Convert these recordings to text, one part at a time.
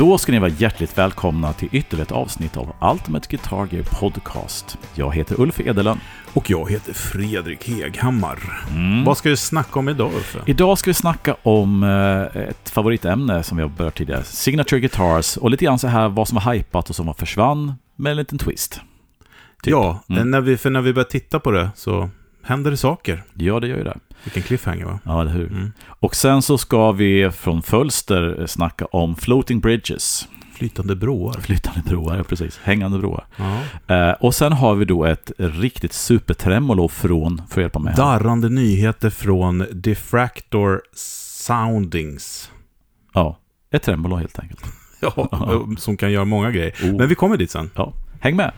Då ska ni vara hjärtligt välkomna till ytterligare ett avsnitt av Ultimate Guitar Gear Podcast. Jag heter Ulf Edelön. Och jag heter Fredrik Heghammar. Mm. Vad ska vi snacka om idag Uffe? Idag ska vi snacka om eh, ett favoritämne som vi har berört tidigare. Signature Guitars och lite grann så här vad som var hypat och som var försvann med en liten twist. Typ. Ja, Mm. när vi, för när vi börjar titta på det så händer det saker. Ja, det gör ju det. Vilken cliffhanger va? Ja, eller hur? Mm. Och sen så ska vi från Fölster snacka om Floating Bridges. Flytande broar. Flytande broar, ja precis. Hängande broar. Ja. Eh, och sen har vi då ett riktigt supertremolo från, för att hjälpa mig här. Darrande nyheter från Diffractor Soundings. Ja, ett tremolo helt enkelt. Ja, som kan göra många grejer. Oh. Men vi kommer dit sen. Ja, häng med!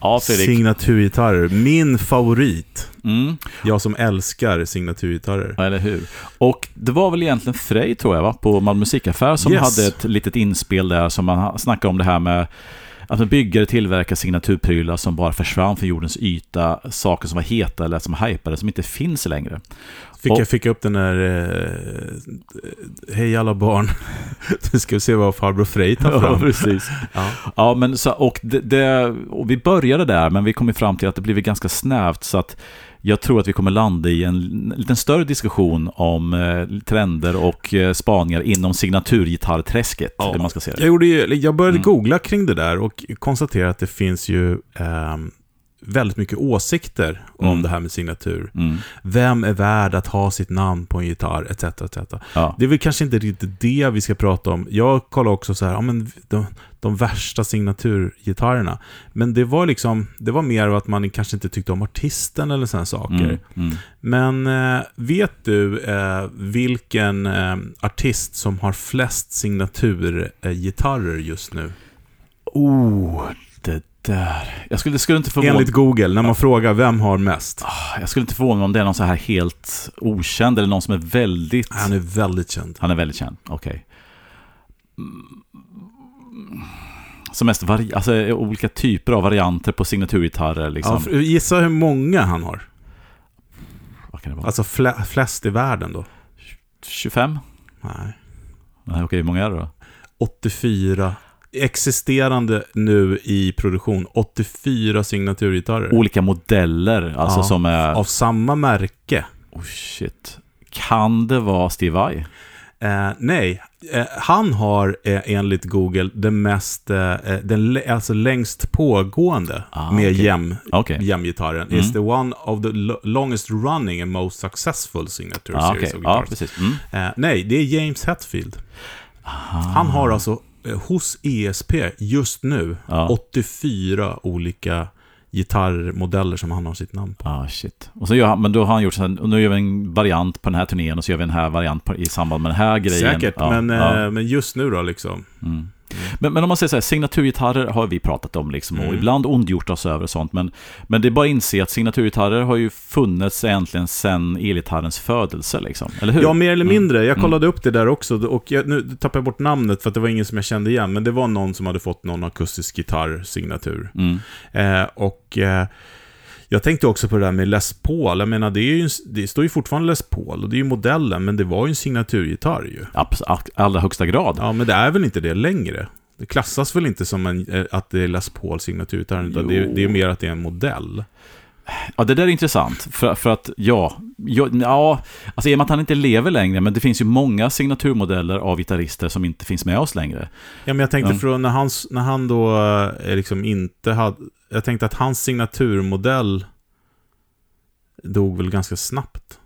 Ja, Fredrik. Signaturgitarrer. Min favorit. Mm, Jag som älskar signaturgitarrer. ja, eller hur? Och det var väl egentligen Frej, tror jag, va? på Malmö musikaffär som Yes. hade ett litet inspel där som man snackade om det här med att en byggare tillverkar signaturprylar som bara försvann från jordens yta, saker som var heta eller som hypade, som inte finns längre. Fick, Och- jag, fick upp den där... Eh, Hej alla barn. nu ska vi se vad farbror Frej tar Ja, fram. precis. Ja. Ja, men så, och, det, det, och vi började där, men vi kom fram till att det blev ganska snävt, så att jag tror att vi kommer landa i en lite större diskussion om eh, trender och eh, spaningar inom signaturgitarrträsket, Ja. eller man ska säga Jag, det. gjorde ju, jag började Mm. googla kring det där och konstaterade att det finns ju ehm, väldigt mycket åsikter om Mm. det här med signatur. Mm. Vem är värd att ha sitt namn på en gitarr, etc. etc. Ja. Det är väl kanske inte riktigt det vi ska prata om. Jag kollar också så här, ja men de, de värsta signaturgitarrerna. Men det var liksom, det var mer att man kanske inte tyckte om artisten eller sådana saker. Mm. Mm. Men eh, vet du eh, vilken eh, artist som har flest signaturgitarrer just nu? Oh, det där. Jag skulle, skulle inte förvåna Enligt Google, när man frågar vem har mest? Ah, Jag skulle inte förvåna mig om det är någon så här helt okänd eller någon som är väldigt... Han är väldigt känd. Han är väldigt känd, okej. Mm. Som mest vari- alltså, olika typer av varianter på signaturgitarrer. Liksom. Ja, gissa hur många han har. Vad kan det vara? Alltså flä, flest i världen då? 25? Nej. Nej, okej, hur många är det då? 84. Existerande nu i produktion. 84 signaturgitarrer. Olika modeller, alltså Ja, som är... Av samma märke. Oh shit. Kan det vara Steve Vai? Eh, nej, eh, han har eh, enligt Google den mest, eh, eh, den lä- alltså längst pågående Ah, med okej. jäm, Okej. jämgitarren. Mm. Is the one of the lo- longest running and most successful signature Ah, series okej. of guitars. precis. Mm. Eh, nej, det är James Hetfield. Ah. Han har alltså hos ESP just nu Ja. 84 olika gitarrmodeller som han har sitt namn på. Ah, shit. Och så gör han, men då har han gjort så här, och nu gör vi en variant på den här turnén och så gör vi en här variant på, i samband med den här grejen. Säkert, Ja, men, ja. eh, men just nu då liksom. Mm. Men, men om man säger så här, signaturgitarrer har vi pratat om liksom, och Mm. ibland ondgjort oss över och sånt, men, men det är bara att inse att signaturgitarrer har ju funnits egentligen sedan elgitarrens födelse, liksom. Eller hur? Ja, mer eller Mm. mindre. Jag kollade upp det där också och jag, nu tappar jag bort namnet för att det var ingen som jag kände igen, men det var någon som hade fått någon akustisk gitarrsignatur. Mm. Eh, och eh, jag tänkte också på det där med Les Paul. Jag menar, det, är ju, det står ju fortfarande Les Paul och det är ju modellen, men det var ju en signaturgitarr ju. Abs- allra högsta grad. Ja, men det är väl inte det längre? Det klassas väl inte som en, eh, att det är Les Paul signaturgitarr, utan det, det är mer att det är en modell. Ja, det där är intressant. För, för att, ja, ja, ja, alltså i och med att han inte lever längre, men det finns ju många signaturmodeller av gitarrister som inte finns med oss längre. Ja, men jag tänkte Ja. från när han, när han då eh, liksom inte hade... Jag tänkte att hans signaturmodell dog väl ganska snabbt.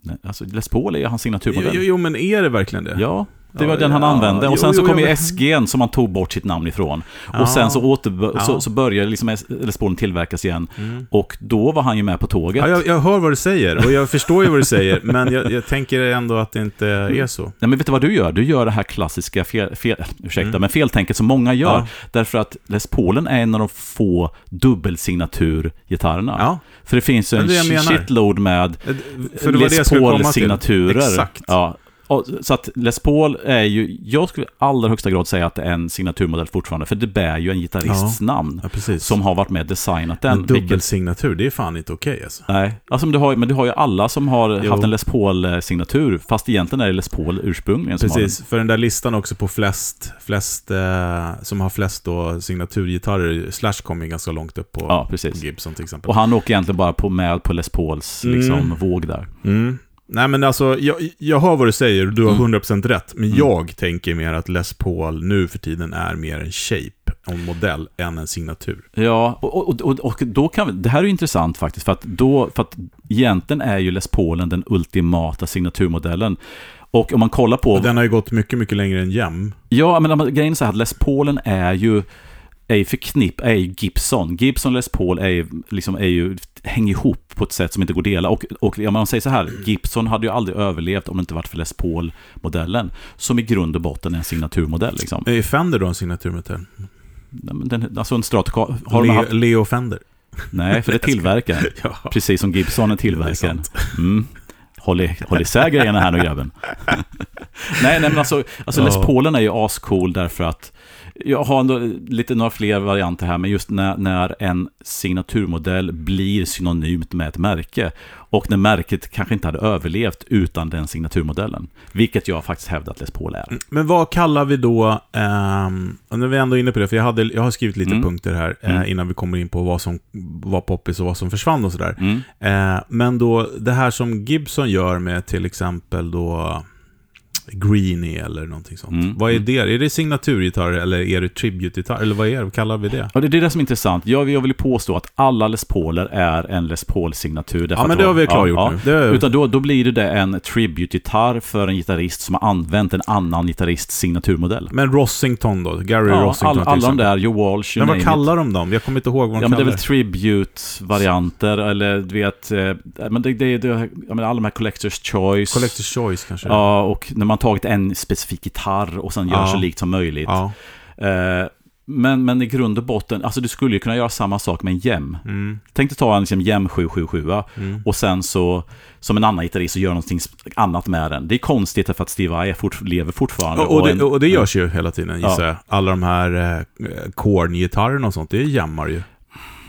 Nej, Alltså, Les Paul är ju hans signaturmodell. jo, jo, men är det verkligen det? Ja, det var den han använde. Och sen så kom ju SG'n som han tog bort sitt namn ifrån. Och sen så, åter, så, så började liksom S- Les Paulen tillverkas igen. Mm. Och då var han ju med på tåget. Ja, jag, jag hör vad du säger och jag förstår ju vad du säger, men jag, jag tänker ändå att det inte är så. Nej, men vet du vad du gör? Du gör det här klassiska fel, fel, ursäkta, Mm. men feltänket som många gör. Ja. Därför att Les Paulen är en av de få dubbelsignaturgitarrerna. Ja, För det finns ju en det shitload med Les. Paul-signaturer. Exakt. Ja, och, så att Les Paul är ju, jag skulle i allra högsta grad säga att det är en signaturmodell fortfarande, för det bär ju en gitarrists namn. Ja, precis. Som har varit med och designat den. en dubbelsignatur, det är fan inte okej alltså. Nej, alltså, men, du har, men du har ju alla som har Jo. haft en Les Paul-signatur, fast egentligen är det Les Paul ursprungligen som Precis, för den där listan också på flest, flest eh, som har flest då signaturgitarrer, Slash kommer ju ganska långt upp på, har den. Ja, på precis. Gibson till exempel. Och han åker egentligen bara på med på Les Pauls liksom, Mm. våg där. Mm. Nej men alltså, jag, jag hör vad du säger och du har Mm. 100% rätt. Men Mm. jag tänker mer att Les Paul nu för tiden är mer en shape, en modell, än en signatur. Ja, och, och, och, och då kan vi, det här är intressant faktiskt, för att, då, för att egentligen är ju Les Paulen den ultimata signaturmodellen. Och om man kollar på... Den har ju gått mycket, mycket längre än Jem. Ja, men grejen är så här att Les Paulen är ju är ju förknipp, är ju Gibson. Gibson Les Paul är ju, liksom, är ju, hänger ihop på ett sätt som inte går att dela. Och, och ja, man säger så här, Gibson hade ju aldrig överlevt om det inte varit för Les Paul-modellen. Som i grund och botten är en signaturmodell. Liksom. Är Fender då en men Den, alltså en Stratocaster, har Leo, haft, Leo Fender. Nej, för det är tillverkaren. Ja. Precis som Gibson är tillverkaren. Mm. Håll, i, håll isär grejerna här nu grabben. nej, nej, men alltså, alltså Les Ja. Paulen är ju ascool därför att jag har ändå lite några fler varianter här, men just när, när en signaturmodell blir synonymt med ett märke och när märket kanske inte hade överlevt utan den signaturmodellen. Vilket jag faktiskt hävdar att Les Paul är. Men vad kallar vi då, och nu är vi ändå inne på det, för jag, hade, jag har skrivit lite Mm. punkter här eh, Mm. innan vi kommer in på vad som var poppis och vad som försvann och sådär. Mm. Eh, men då, det här som Gibson gör med till exempel då Greenie eller någonting sånt. Mm. Vad är det? Är det signaturgitarr eller är det tribute-gitarr? Eller vad är det? Vad kallar vi det? Och det är det som är intressant. Jag, jag vill påstå att alla Les Pauler är en Les Paul-signatur. Ja, men det har vi klargjort nu. Det, Utan då, då blir det det en tribute-gitarr för en gitarrist som har använt en annan gitarrists signaturmodell. men Rossington då? Gary Ja, Rossington all, alla de där, Joe Walsh, Men vad kallar de dem? Jag kommer inte ihåg vad de Ja, men det är kallar väl tribute-varianter, eller du vet, eh, men det, det, det, alla de här Collector's Choice. Collector's Choice kanske? Ja, och när man tagit en specifik gitarr och sen gör Ja. så likt som möjligt. Ja. Eh, men, men i grund och botten, alltså du skulle ju kunna göra samma sak med en gem. Mm, Tänk dig ta en liksom gem 777 mm. och sen så, som en annan gitarrist, så gör någonting annat med den. Det är konstigt för att Steve Vai fort, lever fortfarande. Och, och, det, och det görs ju hela tiden Ja. gissar jag. Alla de här eh, Korn-gitarrerna och sånt, det är jämmar ju.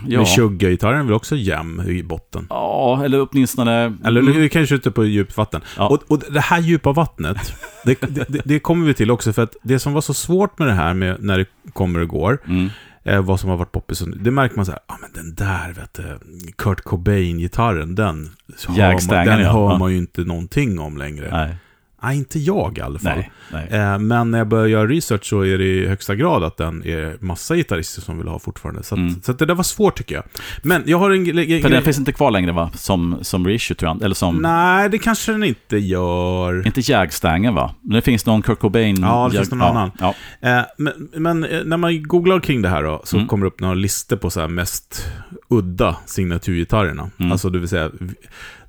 Ja. Men Sugar-gitarren är väl också jäm i botten? ja, eller åtminstone... Eller Mm. det kanske ute på djupt vatten. Ja. Och, och det här djupa vattnet, det, det, det kommer vi till också för att det som var så svårt med det här med när det kommer och går, Mm. eh, vad som har varit poppis, det märker man så här, ah, men den där, vet du, Kurt Cobain-gitarren, den, hör man, den ja. hör Ja. man ju inte någonting om längre. Nej, Nej, inte jag i alla fall. nej, nej. Eh, men när jag börjar göra research så är det i högsta grad att den är massa gitarrister som vill ha fortfarande. Så, att, Mm. så det där var svårt tycker jag. Men jag har en grej... För den finns inte kvar längre va? Som, som reissue tror jag. Eller som... Nej, det kanske den inte gör. Inte Jagstängen va? Men det finns någon Kurt Cobain... Ja, det finns någon ja, annan. Ja. Eh, men, men eh, när man googlar kring det här då, så Mm. kommer det upp några listor på så mest udda signaturgitarrerna. Mm. Alltså det vill säga,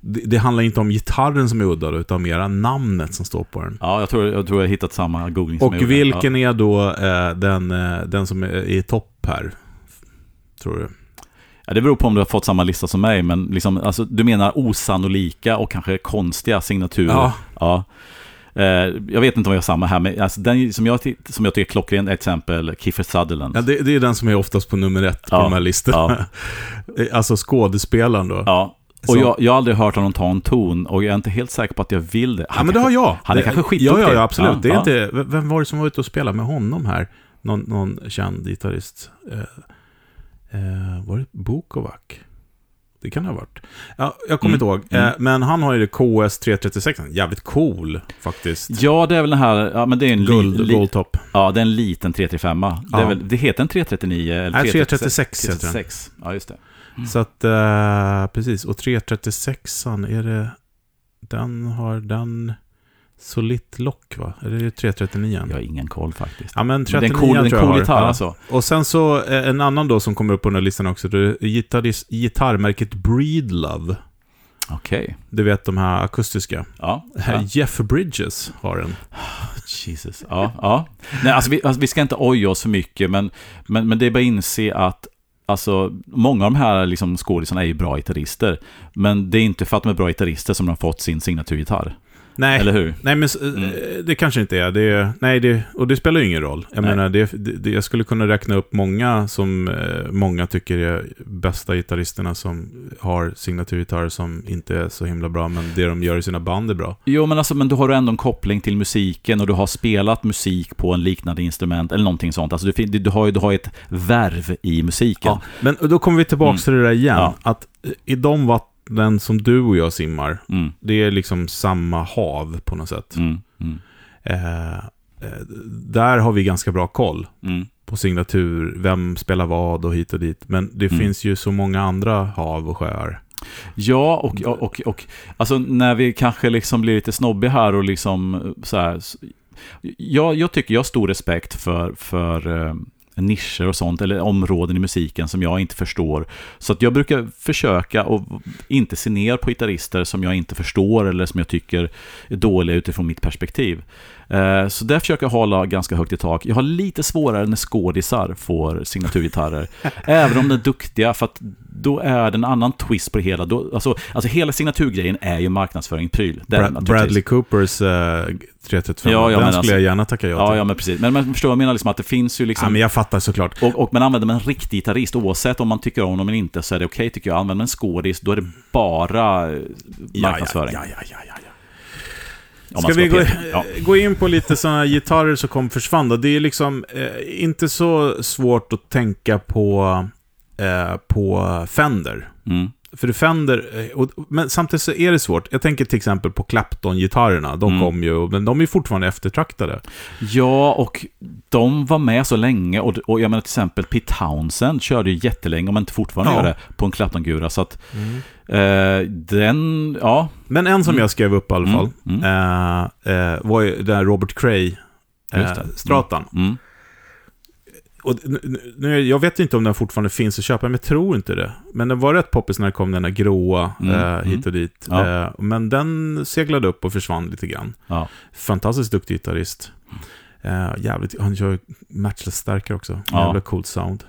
det, det handlar inte om gitarren som är udda, utan mera namnet som står på den. ja, jag tror jag, tror jag har hittat samma googling Och vilken är då eh, den, eh, den som är i topp här? Tror du? Ja, det beror på om du har fått samma lista som mig, men liksom, alltså, du menar osannolika och kanske konstiga signaturer. Ja. Ja. Eh, jag vet inte om jag har samma här, men alltså, den som jag, som jag tycker är klockren är till exempel Kiefer Sutherland. Ja, det, det är den som är oftast på nummer ett på Ja, de här listorna. alltså skådespelaren då. Ja. Och jag, jag har aldrig hört honom ta en ton och jag är inte helt säker på att jag vill det. Ja, men det har jag. Han är det, kanske Ja, skitduktig. ja, ja, absolut. Ja, det är ja. inte, vem var det som var ute och spelade med honom här? Någon, någon känd gitarrist. Eh, eh, var det Bukovac? Det kan det ha varit. Ja, jag kommer Mm, inte ihåg. mm. Eh, men han har ju det KS 336. Jävligt cool faktiskt. Ja, det är väl den här, ja men det är en, Guld, li, goldtop. ja, det är en liten 335 det, är Ja. väl, det heter en 339 eller Nej, 336 heter den. 336. Ja, just det. Så att, eh, precis. Och 336an, är det... Den har den... Solitt lock va? Är det 339? Jag har ingen koll faktiskt. Ja men Men det är 39 en cool, tror jag cool har. gitarr Ja. alltså. Och sen så eh, en annan då som kommer upp på den här listan också. Det är gitarris, gitarrmärket Breedlove. Okej. Du vet de här akustiska. Ja. ja. Jeff Bridges har en. Jesus. Ja, ja. Nej, alltså vi, alltså vi ska inte oja oss för mycket, men, men, men det är bara att inse att Alltså, många av de här liksom, skådisarna är ju bra gitarrister. Men det är inte för att de är bra gitarrister som de har fått sin signaturgitarr. Nej, Eller hur? nej men s- Mm. det kanske inte är. Det, nej, det, och det spelar ju ingen roll. Jag Nej. menar, det, det, jag skulle kunna räkna upp många som eh, många tycker är bästa gitarristerna som har signaturgitarrer som inte är så himla bra, men det de gör i sina band är bra. Jo, men, alltså, men du har ändå en koppling till musiken och du har spelat musik på en liknande instrument eller någonting sånt. Alltså, du, du, har du har ett värv i musiken. Ja, men då kommer vi tillbaka Mm. till det där igen. Ja. Att eh, i de vattnen som du och jag simmar, Mm, det är liksom samma hav på något sätt. mm, mm, Eh, eh, där har vi ganska bra koll mm. på signatur, vem spelar vad och hit och dit. Men det Mm. finns ju så många andra hav och sjöar. Ja, och, och, och, och alltså när vi kanske liksom blir lite snobbiga här och liksom så här. Jag, jag tycker jag har stor respekt för, för eh, nischer och sånt, eller områden i musiken som jag inte förstår. Så att jag brukar försöka att inte se ner på gitarrister som jag inte förstår eller som jag tycker är dåliga utifrån mitt perspektiv. Eh, Så där försöker jag hålla ganska högt i tak. Jag har lite svårare när skådisar får signaturgitarrer. även om de är duktiga, för att då är det en annan twist på det hela. Då, alltså, alltså hela signaturgrejen är ju marknadsföring-pryl. Den, Bra-. Bradley Coopers eh, 335, Ja, ja, den skulle alltså- jag gärna tacka ja till. ja, men precis. Men man förstår vad jag menar, liksom att det finns ju liksom... Ja, men jag fattar såklart. Och, och men använder man en riktig gitarrist, oavsett om man tycker om dem eller inte, så är det okej tycker jag. Använder man en skådis, då är det bara marknadsföring. Ja, ja, ja, ja, ja. ja. Ska vi gå. Ja. gå in på lite sådana gitarrer som kom försvann då? Det är liksom eh, inte så svårt att tänka på, eh, på Fender. Mm. För det Fender, eh, och, men samtidigt så är det svårt. Jag tänker till exempel på Clapton-gitarrerna. De Mm. kom ju, men de är fortfarande eftertraktade. Ja, och de var med så länge. Och, och jag menar till exempel Pete Townsend körde ju jättelänge, om inte fortfarande Ja. gör det, på en Clapton-gura. Så att eh, den, ja. Men en som Mm. jag skrev upp i alla Mm, fall, mm. eh, eh, var ju den Robert Cray, eh, Just det. Stratan. Mm. Och nu, jag vet inte om den fortfarande finns att köpa, men jag tror inte det. Men den var rätt poppis när det kom den här gråa Mm, eh, mm. hit och dit. Ja. Eh, men den seglade upp och försvann lite grann. Ja. Fantastiskt duktig gitarrist. Eh, jävligt, han kör matchless stärkare också. Ja. Jävla coolt sound.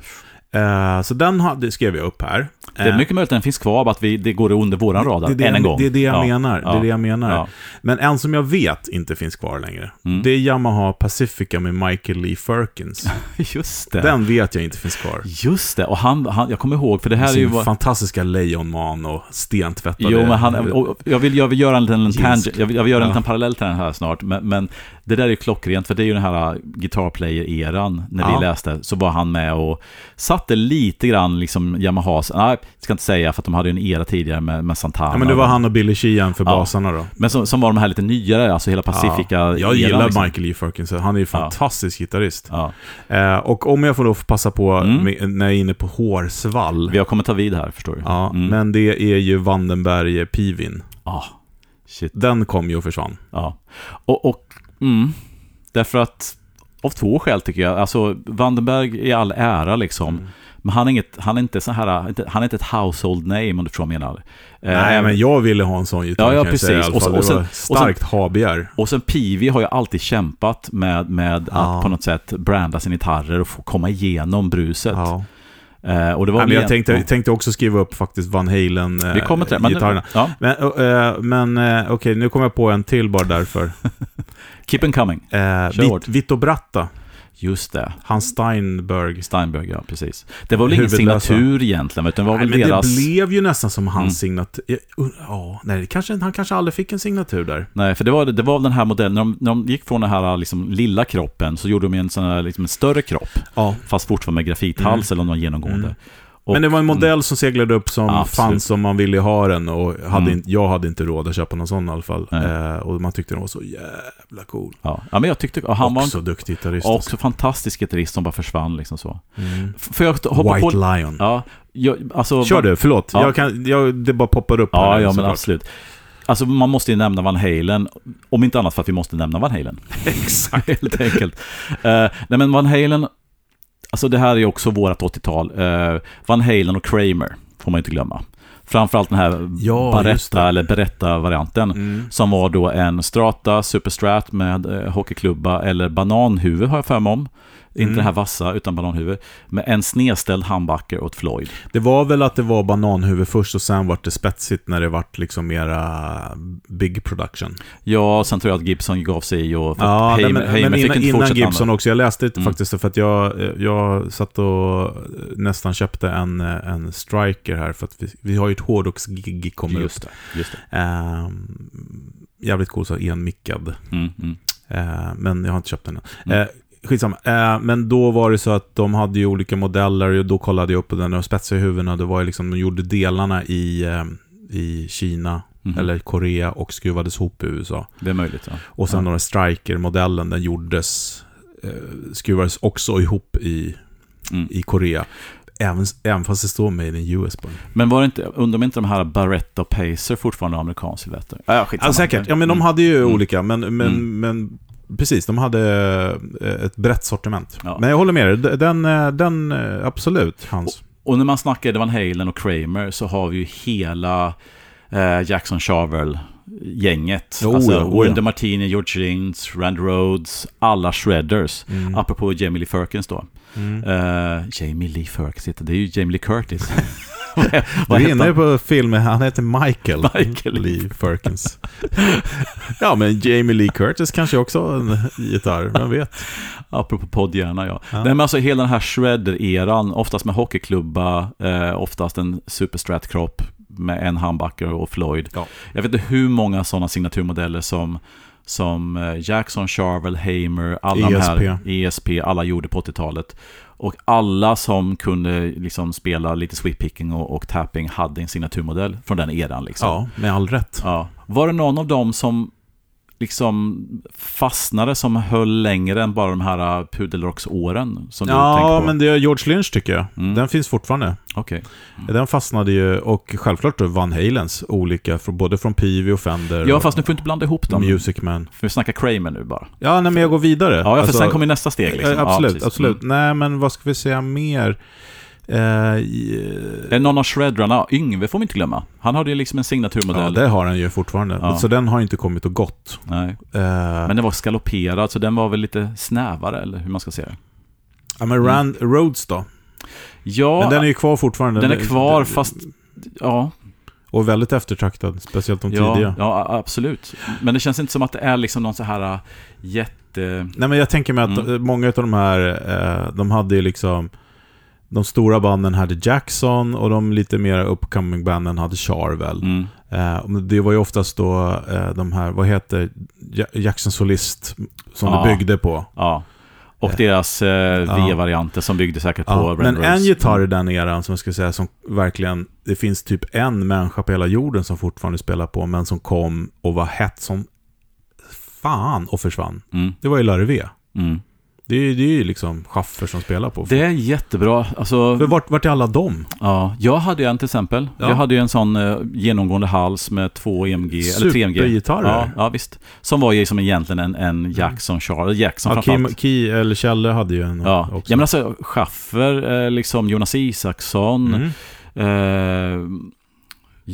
Eh, så den hade, skrev jag upp här. Det är mycket möjligt att den finns kvar, bara att vi, det går under våran radar, det det, än en gång. Det är det jag ja. menar. Det Ja. är det jag menar. Ja. Men en som jag vet inte finns kvar längre. Mm. Det är Yamaha Pacifica med Michael Lee Firkins. Just det. Den vet jag inte finns kvar. Just det, och han, han, jag kommer ihåg, för det här är ju... Vad- fantastiska lejonman och stentvättade... Jo, men han, och jag, vill, jag vill göra en liten, tangent, jag vill, jag vill göra en liten parallell till den här snart, men, men det där är klockrent, för det är ju den här Guitar Player-eran, när vi läste, så var han med och satte lite grann liksom Yamahas, nej, ska inte säga, för att de hade ju en era tidigare med, med Santana. Ja, men det var han och Billy Sheehan för Ja. basarna då. Men som, som var de här lite nyare, alltså hela Pacifica Ja, jag gillar liksom. Michael Lee Firkins, han är ju fantastisk gitarrist. Ja, Eh, och om jag får då passa på, Mm. med, när jag är inne på hårsvall. vi har kommit ta vid här, förstår du. Ja, Mm. men det är ju Vandenberg Pivin. Ah, shit. Den kom ju och försvann. Ja, och, och mm, därför att av två skäl tycker jag. Alltså Vandenberg i all ära liksom. Mm. Men han är, inget, han är inte så här, han är inte ett household name om du förstår vad jag menar. Nej, men jag ville ha en sån gitarr Ja, ja, kan jag säga i precis. alla Och fall. och sen- starkt ha-begär. Och sen Pivi har ju alltid kämpat med, med Ja. att på något sätt branda sina gitarrer och få komma igenom bruset. Ja. Eh, och det var Nej, men jag tänkte, egent- tänkte också skriva upp faktiskt Van Halen eh, det. Men, ja, Men, eh, men eh, okej, nu kommer jag på en till bara därför. keep on coming. Eh. Vit, Vito Bratta, Just det. Hans Steinberg. Steinberg, ja precis. Det var väl ingen signatur egentligen, utan det var Nej, väl men deras... det blev ju nästan som hans Mm. signatur. Ja, nej, kanske, han kanske aldrig fick en signatur där. Nej, för det var, det var den här modellen, när de, när de gick från den här liksom, lilla kroppen så gjorde de en sån här liksom, en större kropp, Ja. fast fortfarande med grafithals eller någon genomgående. Mm. Och- men det var en modell som seglade upp som Absolut. fanns om man ville ha den och hade Mm. inte, jag hade inte råd att köpa någon sån i alla fall. Eh, och man tyckte den var så jävla cool. Ja. ja, men jag tyckte, och han var också en, duktig gitarrist. också alltså. fantastisk gitarrist som bara försvann liksom så. Mm. F- Får jag hoppa White på... Lion. Ja, jag, alltså... Kör du, förlåt. Ja. Jag kan, jag, det bara poppar upp Ja, här ja men absolut. Alltså man måste ju nämna Van Halen, om inte annat för att vi måste nämna Van Halen. Exakt. Helt enkelt. Uh, nej men Van Halen, alltså det här är ju också vårat 80-tal. Eh, Van Halen och Kramer, får man inte glömma. Framförallt den här Ja. Baretta eller Beretta-varianten. Mm. Som var då en Strata Superstrat med eh, hockeyklubba eller bananhuvud har jag för mig om. Inte Mm. det här vassa utan bananhuvud. Med en snedställd handbacker åt Floyd. Det var väl att det var bananhuvud först och sen vart det spetsigt när det vart liksom mera big production. Ja, sen tror jag att Gibson gav sig och... Ja, Hamer- men, Hamer men fick innan, inte innan Gibson också. Jag läste det Mm. faktiskt för att jag, jag satt och nästan köpte en, en striker här för att vi, vi har ju ett hårdrocksgig kommer. Just det, just det. Ehm, jävligt cool, så enmickad. Mm, mm. Eh, men jag har inte köpt den än. Eh, skitsamma. Eh, men då var det så att de hade ju olika modeller och då kollade jag upp på den och spetsiga huvudena. Det var ju liksom, de gjorde delarna i, eh, i Kina Mhm. eller Korea och skruvades ihop i USA. Det är möjligt, ja. Och sen Ja. några Striker-modellen, den gjordes, eh, skruvades också ihop i, Mm. i Korea. Även, även fast det står Made in US på den. Men var det inte, undrar om inte de här Barretta och Pacer fortfarande amerikansk? Ja, skitsamma. Ja, säkert. Ja, men de Mm. hade ju Mm. olika, men, men, Mm. men precis, de hade eh, ett brett sortiment. Ja. Men jag håller med dig, den, eh, den eh, absolut, Hans. Och när man snackar Van Halen och Kramer så har vi ju hela eh, Jackson Charvel-gänget. Jo, alltså, ja, oh, Warren. DeMartini, George Lynch, Rand Rhodes, alla shredders. Mm. Apropå Jamie Lee Firkins då. Mm. Eh, Jamie Lee Firkins, det är ju Jamie Lee Curtis. Du är inne på filmen, han heter Michael, Michael. Lee Firkins. ja, men Jamie Lee Curtis kanske också har en gitarr, vem vet? Apropå poddhjärna, ja. Ja. Nej, men alltså hela den här shredder-eran, oftast med hockeyklubba, eh, oftast en superstrat-kropp med en handbacker och Floyd. Ja. Jag vet inte hur många sådana signaturmodeller som, som eh, Jackson, Charvel, Hamer, alla de här, ESP, alla gjorde på 80-talet. Och alla som kunde liksom spela lite sweep-picking och, och tapping hade en signaturmodell från den eran. Liksom. Ja, med all rätt. Ja. Var det någon av dem som liksom fastnade som höll längre än bara de här uh, pudelrocksåren som du Ja, men det är George Lynch tycker jag. Mm. Den finns fortfarande. Okej. Den fastnade ju, och självklart då Van Halens olika, både från Peavy och Fender Ja, fast nu får du inte blanda ihop dem. Music Man. För vi snackar Kramer nu bara. Ja, nej, men jag går vidare. Ja, för Alltså, sen kommer nästa steg. Liksom. eh, Absolut, ja, absolut. Mm. Nej, men vad ska vi säga mer? Eh, någon av shreddrarna, Yngve får vi inte glömma. Han hade ju liksom en signaturmodell. ja, det har den ju fortfarande. Ja. Så den har inte kommit och gått. Nej. Eh, Men den var skalopperad, så den var väl lite snävare, eller hur man ska säga det. ja, men Rand Rhodes då? Ja, Men den är ju kvar fortfarande. den är kvar, fast... Ja, Och väldigt eftertraktad, speciellt de ja, tidiga. ja, absolut. Men det känns inte som att det är liksom någon så här äh, jätte... Nej, men jag tänker mig att Mm. många av de här, eh, de hade ju liksom... De stora banden hade Jackson och de lite mer upcoming banden hade Charvel. Mm. Eh, det var ju oftast då eh, de här, vad heter Ja- Jackson Solist som Ja. det byggde på. Ja. Och deras eh. V-varianter som byggde säkert på Ja, men en gitarr i den eran som jag skulle säga som verkligen, det finns typ en människa på hela jorden som fortfarande spelar på, men som kom och var hett som fan och försvann. Mm. Det var ju Larry V. Mm. Det är, det är ju liksom Schaffer som spelar på. Det är jättebra. Alltså, För vart, vart är alla dem? ja, jag hade ju en till exempel. Ja. Jag hade ju en sån eh, genomgående hals med två EMG, eller tre EMG. Supergitarrer. Ja, ja, visst. Som var ju som egentligen en, en Jackson Charles, Jackson Ja, Kim, framförallt. Eller Kjelle hade ju en Ja, också. ja men alltså Schaffer, eh, liksom Jonas Isaksson, Mm. eh,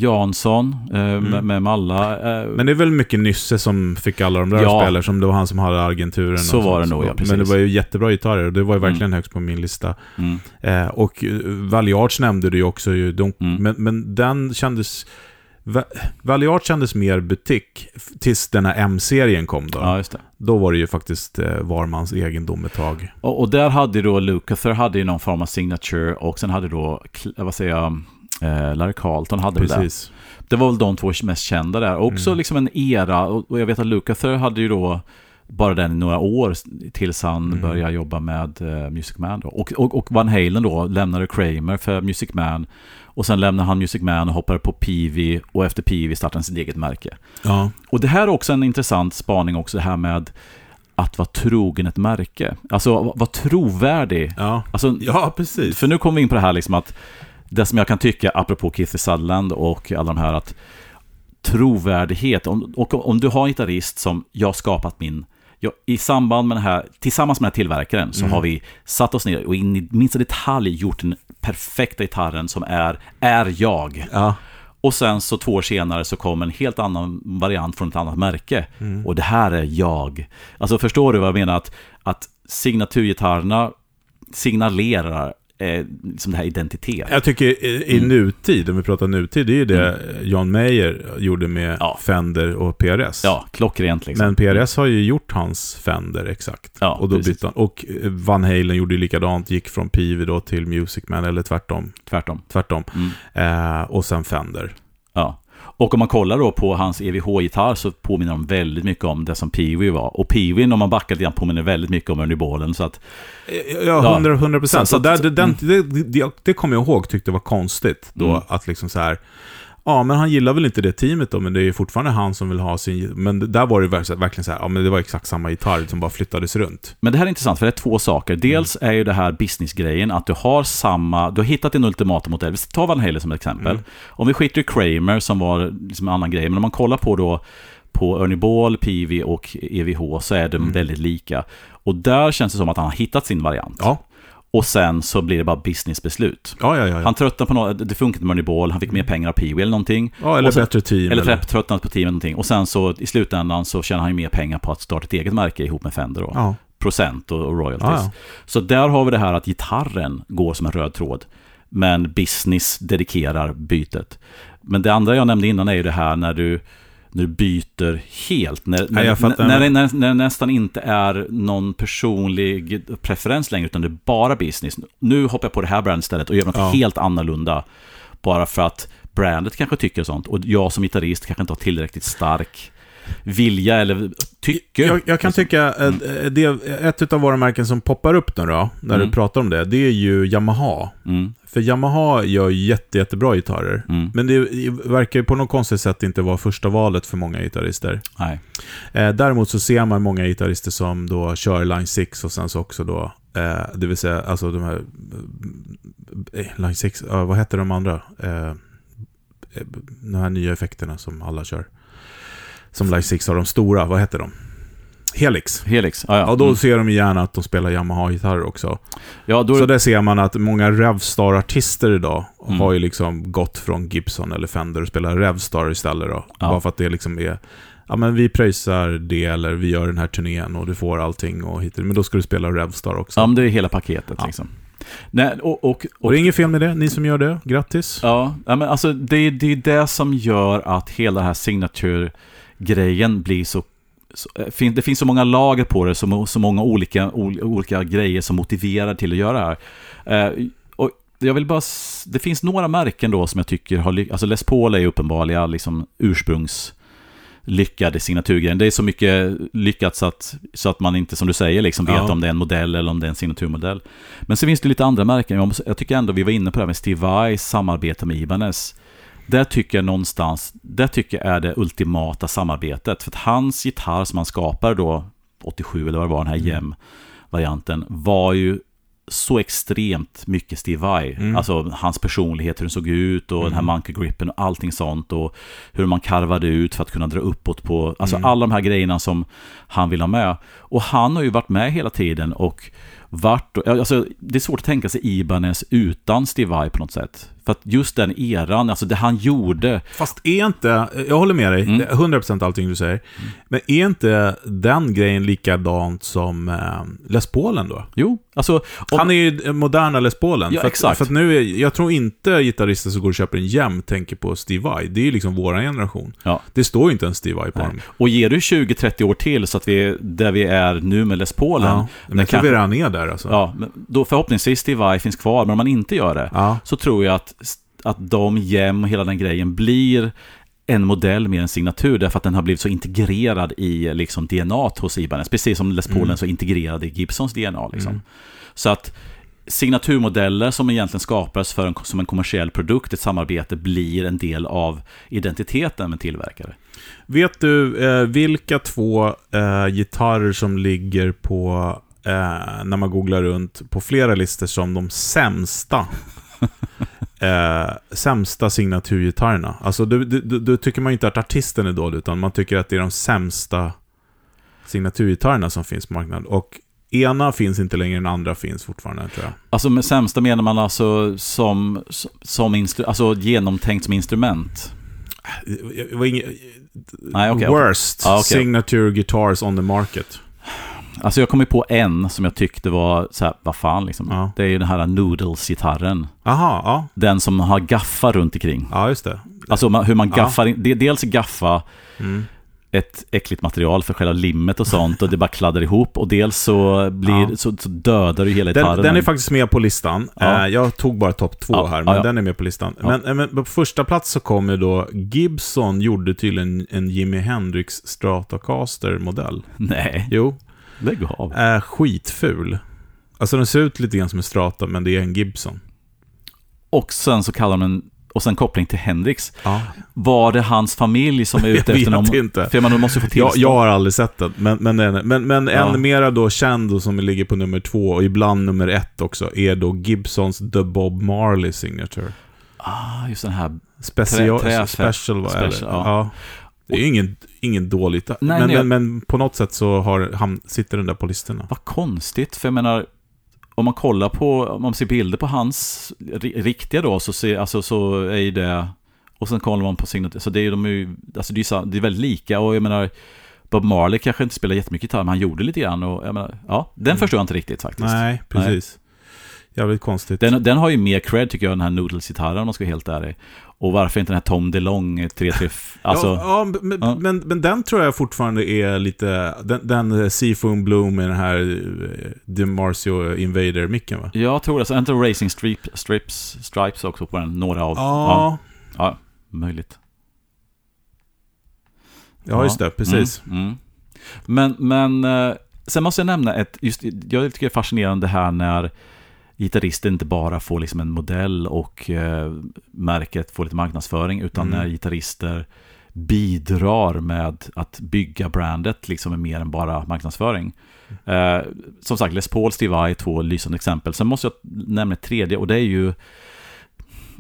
Jansson eh, med, med Malla. Eh, Men det är väl mycket Nysse som fick alla de där Ja. spelare, som det var han som hade agenturen. Så var det nog, ja, Men precis. det var ju jättebra gitarrer och det var ju Mm. verkligen högst på min lista. mm, Eh, och eh, Valiarts nämnde du ju också. Ju, de, Mm. men, men den kändes... Va- Valiart kändes mer butik tills den här M-serien kom då. ja. Då var det ju faktiskt eh, Varmans egendom ett tag. Och, och där hade då Lukather hade ju någon form av signature och sen hade då, vad säger jag, eh, Larry Carlton hade väl det. Precis. Det var väl de två mest kända där. Också Mm. liksom en era, och, jag vet att Lukather hade ju då bara den i några år tills han Mm. började jobba med eh, Music Man då. Och, och, och Van Halen då lämnade Kramer för Music Man. Och sen lämnade han Music Man och hoppade på Peavy och efter Peavy startade han sitt eget märke. Ja. Och det här är också en intressant spaning också, det här med att vara trogen ett märke. Alltså vara trovärdig. Ja. Alltså, ja, precis. för nu kommer vi in på det här liksom att det som jag kan tycka, apropå Keith Sutherland och alla de här, att trovärdighet, om, och om du har en gitarrist som jag har skapat min, jag, i samband med den här, tillsammans med den här tillverkaren så Mm. har vi satt oss ner och in i minsta detalj gjort den perfekta gitarren som är, är jag. Ja. Och sen så två år senare så kom en helt annan variant från ett annat märke. Och det här är jag. Alltså förstår du vad jag menar? Att, att signaturgitarrerna signalerar eh, liksom det här identitet. Jag tycker i, i Mm. nutid, om vi pratar nutid, det är ju det John Mayer gjorde med Ja. Fender och PRS. Ja, klockrent liksom. Men PRS har ju gjort hans Fender exakt. Ja, och då precis. bytte han. Och eh, Van Halen gjorde ju likadant, gick från Peavey då till Music Man, eller tvärtom. Tvärtom. tvärtom. Mm. Eh, och sen Fender. Ja. Och om man kollar då på hans EVH-gitarr så påminner de väldigt mycket om det som Peewee var. Och Peewee, om man backar lite påminner väldigt mycket om Ernie Ballen. Så att, Ja, 100 100 procent. Så- Så, så- där, det, den, det, det, det kommer jag ihåg, tyckte var konstigt då, Mm. att liksom så här. Ja, men han gillar väl inte det teamet då, men det är fortfarande han som vill ha sin... Men där var det verkligen så här, ja men det var exakt samma gitarr som bara flyttades runt. Men det här är intressant, för det är två saker. Dels är ju det här businessgrejen, att du har samma, du har hittat din ultimata modell. Vi tar Van Halen som ett exempel. Om vi skiter i Kramer som var liksom en annan grej, men om man kollar på då på Ernie Ball, Peavey och EVH så är de väldigt lika. Och där känns det som att han har hittat sin variant. Ja, Och sen så blir det bara businessbeslut. ja, ja. ja, ja. Han tröttnade på något, det funkade med Ernie Ball, han fick mer pengar av Peewee eller någonting. ja eller sen- bättre team. Eller trött- tröttnat på teamet någonting. Och sen så i slutändan så tjänar han ju mer pengar på att starta ett eget märke ihop med Fender då. Ja. Procent och, och royalties. Ja. Så där har vi det här att gitarren går som en röd tråd. Men business dedikerar bytet. Men det andra jag nämnde innan är ju det här när du, när du byter helt. När, när, fattar. när, när, när det nästan inte är någon personlig preferens längre, utan det är bara business. Nu hoppar jag på det här brandet istället och gör något Ja. helt annorlunda. Bara för att brandet kanske tycker sånt. Och jag som gitarrist kanske inte har tillräckligt stark vilja eller tycke. Jag, jag kan tycka, eh, det, ett av våra märken som poppar upp nu då, när Mm. du pratar om det, det är ju Yamaha. Mm, För Yamaha gör jätte, jättebra gitarrer. mm, Men det verkar ju på något konstigt sätt inte vara första valet för många gitarrister. nej. Eh, däremot så ser man många gitarrister som då kör Line 6 och sen så också då, eh, det vill säga alltså de här, eh, Line 6, ja, vad heter de andra? Eh, eh, de här nya effekterna som alla kör. Som Line 6 har, de stora, vad heter de? Helix. Helix, ja, ja. Ja, då Mm. ser de gärna att de spelar Yamaha-gitarrer också. ja då, Så där ser man att många Revstar-artister idag Mm. har ju liksom gått från Gibson eller Fender och spelar Revstar istället då. Ja. Bara för att det liksom är, ja men vi pröjsar det eller vi gör den här turnén och du får allting och hit. Men då ska du spela Revstar också. ja, men det är hela paketet Ja. liksom. Nej, och, och, och och, det är inget fel med det, ni som gör det, grattis. ja, men alltså det, är- det är det som gör att hela den här signature-grejen blir så eh, det finns så många lager på det, så, många olika, ol- olika grejer som motiverar till att göra det här. Eh, och jag vill bara, det finns några märken då som jag tycker har lyckats, alltså Les Paul är ju uppenbarligen liksom ursprungs lyckade signaturgrejen. Det är så mycket lyckat så att, så att man inte, som du säger, liksom vet Ja. om det är en modell eller om det är en signaturmodell. Men så finns det lite andra märken. Jag tycker ändå vi var inne på det här med Steve Vai samarbete med Ibanez. Där tycker jag någonstans, där tycker jag är det ultimata samarbetet. För att hans gitarr som han skapar då, 87 eller vad det var, den här Jem-varianten, var ju så extremt mycket Steve Vai. Mm. Alltså hans personlighet, hur den såg ut och den här monkey gripen och allting sånt. Och hur man karvade ut för att kunna dra uppåt på, alltså Mm. alla de här grejerna som han vill ha med. Och han har ju varit med hela tiden och varit, alltså det är svårt att tänka sig Ibanez utan Steve Vai på något sätt. För att just den eran, alltså det han gjorde, Fast är inte, jag håller med dig, Mm. det är 100% allting du säger. Men är inte den grejen likadant som eh, Les Paul ändå? jo, alltså om, Han är ju moderna Les Paulen. Ja, för att, exakt. För att nu är, jag tror inte gitarrister som går och köper en Jem tänker på Steve Vai. Det är ju liksom våran generation. Ja. Det står ju inte en Steve Vai på Nej. dem. Och ger du 20-30 år till så att vi är där vi är nu med Les Paulen, Ja. Men jag tror kanske- vi redan är där alltså. ja, då förhoppningsvis Steve Vai finns kvar, men om man inte gör det, Ja. så tror jag att, att de Jem och hela den grejen blir en modell mer än signatur därför att den har blivit så integrerad i liksom DNA hos Ibanez. Precis som Les Paul Mm. är så integrerad i Gibsons DNA. Liksom. Så att signaturmodeller som egentligen skapades för en, som en kommersiell produkt, ett samarbete, blir en del av identiteten med tillverkare. Vet du eh, vilka två eh, gitarrer som ligger på, eh, när man googlar runt, på flera listor som de sämsta eh, sämsta signaturgitarrerna? Alltså, då, då, då, tycker man inte att artisten är dålig, utan man tycker att det är de sämsta signaturgitarrerna som finns på marknaden. Och ena finns inte längre, den andra finns fortfarande tror jag. Alltså med sämsta menar man alltså som, som instru- alltså genomtänkt som instrument? Det var inget... Nej, okej. Worst Ja, okej. signature guitars on the market. Alltså jag kom ju på en som jag tyckte var så här, vad fan liksom. Ja. Det är ju den här Noodles-gitarren. Aha, ja. Den som har gaffa runt omkring. Ja, just det. Alltså man, hur man Ja. gaffar in, det, dels gaffa Mm. ett äckligt material för själva limmet och sånt och det bara kladdar ihop och dels så, blir, Ja. så, så dödar du hela gitarren. Den, är faktiskt med på listan. Ja. Eh, Jag tog bara topp två Ja, här, ja, men ja. den är med på listan. Ja. Men, eh, men på första plats så kommer då Gibson gjorde tydligen en Jimi Hendrix Stratocaster-modell. Nej, Jo, lägg av. är skitful. Alltså den ser ut lite grann som en Strata, men det är en Gibson. Och sen så kallar de den, och sen koppling till Hendrix. Ja. Var det hans familj som är ute Jag efter någon... vet inte. För jag de måste få Jag, tillstånd. jag har aldrig sett den, men, men, men, men Ja. en mera då känd och som ligger på nummer två, och ibland nummer ett också, är då Gibsons The Bob Marley Signature. Ah, just den här. Special, Trä- special, va? special, ja. Ja. Det är ju ingen, ingen dåligt. Nej, men, nej, men, men på något sätt så har, han, sitter den där på listorna. Vad konstigt, för jag menar, om man kollar på, om man ser bilder på hans ri- riktiga då, så, ser, alltså, så är ju det, och sen kollar man på signatur, så det är de ju, alltså det är, det är väldigt lika, och jag menar, Bob Marley kanske inte spelar jättemycket gitarr, men han gjorde lite grann, och jag menar, ja, den Mm. förstår jag inte riktigt faktiskt. Nej, precis. Jävligt konstigt. Den, den har ju mer cred tycker jag, den här Noodles-gitarren om man ska vara helt ärlig. Och varför inte den här Tom DeLong 33, alltså, ja, ja, men, ja. Men, men den tror jag fortfarande är lite... Den, den eh, Seafoam Bloom med den här eh, DiMarzio Invader-micken va? jag tror det, så är inte Racing Strip, Strips, Stripes också på den, några av, Ja, ja möjligt. ja, just det. Precis. Mm, mm. Men, men eh, sen måste jag nämna ett, just, jag tycker det är fascinerande här när gitarrister inte bara får liksom en modell och eh, märket får lite marknadsföring, utan Mm. när gitarrister bidrar med att bygga brandet liksom med mer än bara marknadsföring. Eh, som sagt, Les Paul, Steve Vai, två lysande exempel. Sen måste jag nämna ett tredje och det är ju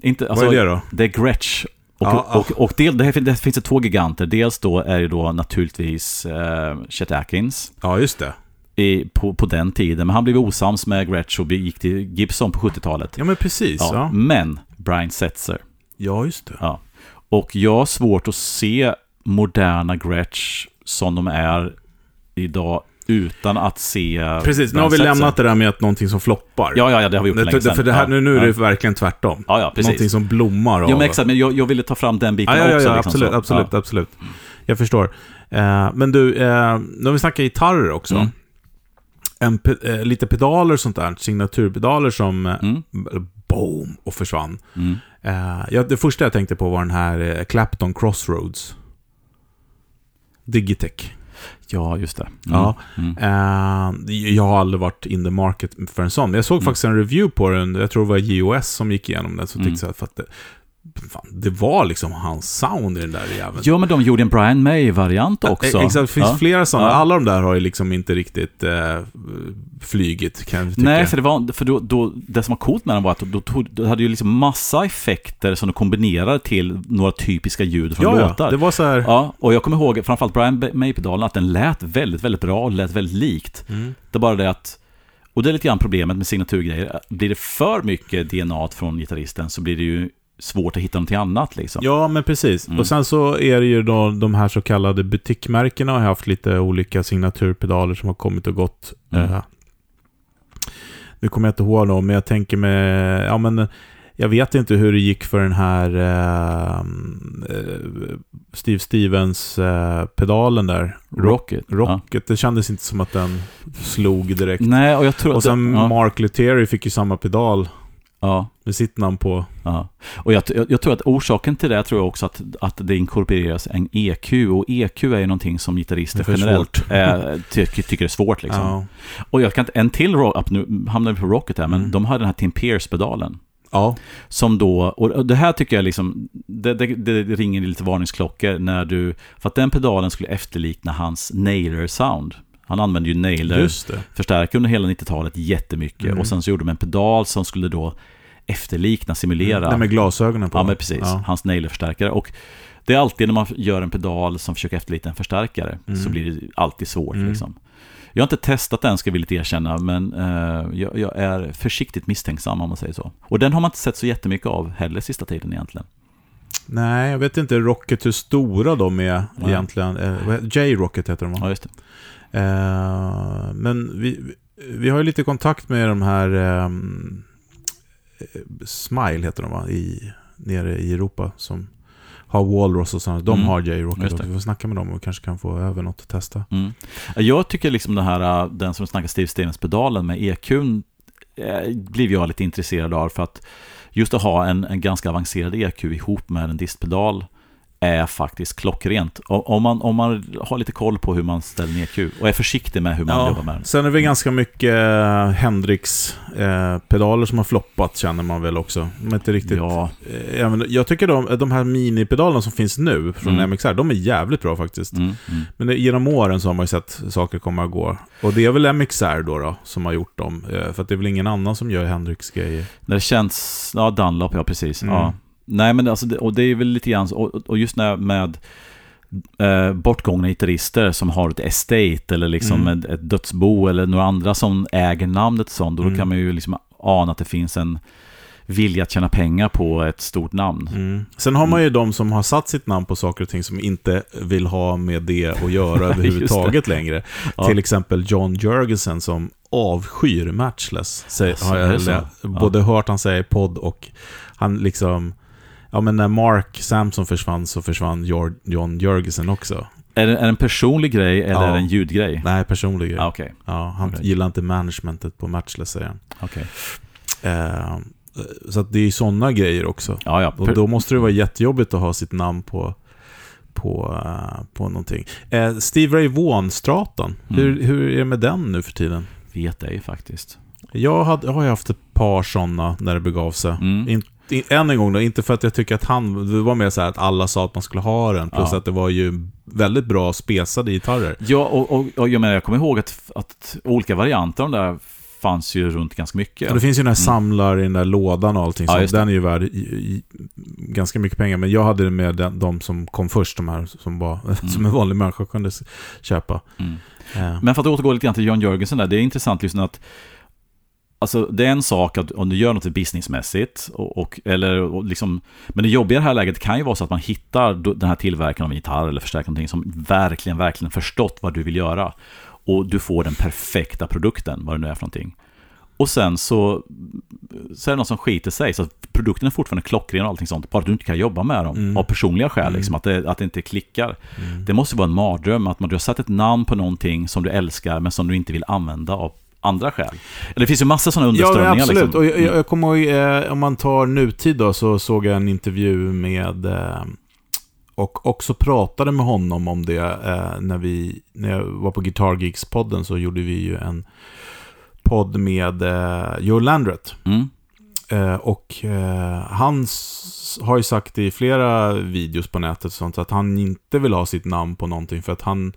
inte, alltså, Vad är det då? det är Gretsch. Och, Ja, ja. och, och del, det, fin- det finns det två giganter. Dels då är det då naturligtvis eh, Chet Atkins Ja, just det. I, på, på den tiden. Men han blev osams med Gretsch och gick till Gibson på 70-talet. Ja, men precis. Ja, Ja, Men Brian Setzer. ja just det. Ja. Och jag har svårt att se moderna Gretsch som de är idag utan att se... Precis, nu har vi lämnat det där med att någonting som floppar. Ja, ja, ja, det har vi gjort för Det- länge sedan. för det här, ja, nu, nu är ja. det verkligen tvärtom. Ja, ja, precis. Någonting som blommar av. Jo, men exakt. Men jag, jag ville ta fram den biten Ja, ja, ja, också. ja liksom, absolut, så. absolut, Ja. absolut. Jag förstår. Eh, men du, eh, nu har vi snackat gitarrer också. Mm. En eh, lite pedaler och sånt där, signaturpedaler som eh, Mm. boom och försvann. Mm. Eh, ja, det första jag tänkte på var den här eh, Clapton Crossroads. Digitech. Ja, just det. Mm. Ja. Mm. Eh, jag har aldrig varit in the market för en sån. Men jag såg Mm. faktiskt en review på den. Jag tror det var JOS som gick igenom den. Så Mm. tyckte jag att det, fan, det var liksom hans sound i den där jäveln. Ja, men de gjorde en Brian May-variant också. Eh, Exakt, det finns ja. flera sådana. Ja. Alla de där har ju liksom inte riktigt eh, flygit, kan jag tycka. Nej, för, det, var, för då, då, det som var coolt med den var att då, tog, då hade ju liksom massa effekter som de kombinerade till några typiska ljud från ja, låtar. ja, det var så här... Ja, och jag kommer ihåg framförallt Brian May-pedalen, att den lät väldigt, väldigt bra och lät väldigt likt. Mm. Det är bara det att, och det är lite grann problemet med signaturgrejer, blir det för mycket DNA från gitarristen så blir det ju svårt att hitta någonting annat liksom. Ja, men precis. Mm. Och sen så är det ju då de här så kallade butikmärkena har haft lite olika signaturpedaler som har kommit och gått. Mm. Eh, nu kommer jag inte ihåg dem, men jag tänker med, ja men jag vet inte hur det gick för den här eh, eh, Steve Stevens eh, pedalen där. Rocket. Rocket, det kändes inte som att den slog direkt. Ja. Nej, och jag tror Och att... sen ja, Mark Lettieri fick ju samma pedal ja. med sitt namn på. Ja. Och jag, jag, jag tror att orsaken till det tror jag också att, att det inkorporeras en EQ. Och EQ är ju någonting som gitarrister är generellt svårt. eh, tycker, tycker är svårt. Liksom. Ja. Och jag kan inte, en till rock, nu hamnar vi på Rocket här, men Mm. de har den här Tim Pierce-pedalen. ja. Som då, och det här tycker jag liksom, det, det, det ringer lite varningsklockor när du, för att den pedalen skulle efterlikna hans Nailer-sound. Han använde ju Nailer Just det. förstärkare under hela 90-talet jättemycket. Mm. Och sen så gjorde de en pedal som skulle då efterlikna, simulera. Det med glasögonen på. Ja, men precis. Ja. Hans nailerförstärkare. Och det är alltid när man gör en pedal som försöker efterlikna en förstärkare, Mm. så blir det alltid svårt. Mm. Liksom. Jag har inte testat den, ska jag villigt erkänna, men eh, jag, jag, är försiktigt misstänksam om man säger så. Och den har man inte sett så jättemycket av heller sista tiden egentligen. Nej, jag vet inte Rocket hur stora de är Nej. egentligen. Eh, J-Rocket heter de va? Ja, just det. Eh, men vi, vi har ju lite kontakt med de här eh, Smile heter de va? I, nere i Europa som har Walrus och sådana. De Mm. har J-Rocket. Vi får snacka med dem och kanske kan få över något att testa. Mm. Jag tycker liksom den här, äh, den som snackar Steve Stevens-pedalen med EQn, eh, blev jag lite intresserad av för att just att ha en, en ganska avancerad EQ ihop med en distpedal är faktiskt klockrent. Om man, om man har lite koll på hur man ställer en EQ och är försiktig med hur man jobbar med den. Sen är det ganska mycket eh, Hendrix-pedaler som har floppat känner man väl också. Är inte riktigt... Ja, Eh, jag tycker de, de här minipedalerna som finns nu från Mm. MXR, de är jävligt bra faktiskt. mm, mm. Men genom åren så har man ju sett saker komma och gå. Och det är väl MXR då, då som har gjort dem. Eh, För det är väl ingen annan som gör Hendrix-grejer. När det känns, ja Dunlop, ja precis. Mm. Ja. Nej men alltså, och det är väl lite grann, och, och just när med eh, bortgångna gitarrister som har ett estate eller liksom Mm. ett, ett dödsbo eller några andra som äger namnet och sånt, då Mm. kan man ju liksom ana att det finns en vilja att tjäna pengar på ett stort namn. Mm. Sen har man ju de som har satt sitt namn på saker och ting som inte vill ha med det att göra överhuvudtaget längre. Ja. Till exempel John Jörgensen som avskyr Matchless. Alltså, har jag lä- Ja. både hört han säga i podd och han liksom... Ja men när Mark Samson försvann så försvann Jor- John Jörgensen också. Är, det, är det en personlig grej eller Ja. är det en ljudgrej? Nej, personlig grej. Ah, Okej, Ja, han Okej. gillar inte managementet på Matchless säger han. okej. Eh, så det är sådana grejer också. Ja, ja. Och då måste det vara jättejobbigt att ha sitt namn på, på, eh, på någonting. Eh, Steve Ray Vaughan-stratan, Mm. hur, hur är det med den nu för tiden? Vet ej faktiskt. Jag, hade, jag har haft ett par sådana när det begav sig. Mm. In, än en gång då, inte för att jag tycker att han, det var mer så här att alla sa att man skulle ha den, plus Ja. att det var ju väldigt bra spesade gitarrer. Ja, och, och, och jag menar, jag kommer ihåg att, att olika varianter av de där fanns ju runt ganska mycket. Och det finns ju den här samlar i den där lådan och allting, Mm. Ja, den är ju värd i, i, ganska mycket pengar. Men jag hade det med den, de som kom först, de här som, var, som en vanlig människa kunde köpa. Mm. Eh, Men för att återgå lite grann till John Jörgensen där, det är intressant liksom att Alltså det är en sak att om du gör något businessmässigt, och, och, eller, och liksom, men det jobbiga i det här läget kan ju vara så att man hittar den här tillverkaren av en gitarr eller förstärkare någonting som verkligen, verkligen förstått vad du vill göra. Och du får den perfekta produkten, vad det nu är för någonting. Och sen så, så är det någon som skiter sig, så att produkten är fortfarande klockren och allting sånt, bara att du inte kan jobba med dem Mm. av personliga skäl, Mm. liksom, att, det, att det inte klickar. mm. Det måste vara en mardröm att man, du har satt ett namn på någonting som du älskar men som du inte vill använda av andra skäl. Eller det finns ju massa sådana Ja, underströmningar. men absolut. Liksom. Och jag, jag kommer ihåg, eh, om man tar nutid då, så såg jag en intervju med... Eh, och också pratade med honom om det. Eh, när, vi, när jag var på Guitar Geeks-podden så gjorde vi ju en podd med eh, Joe Landret. Mm. Eh, och eh, han har ju sagt i flera videos på nätet och sånt att han inte vill ha sitt namn på någonting för att han,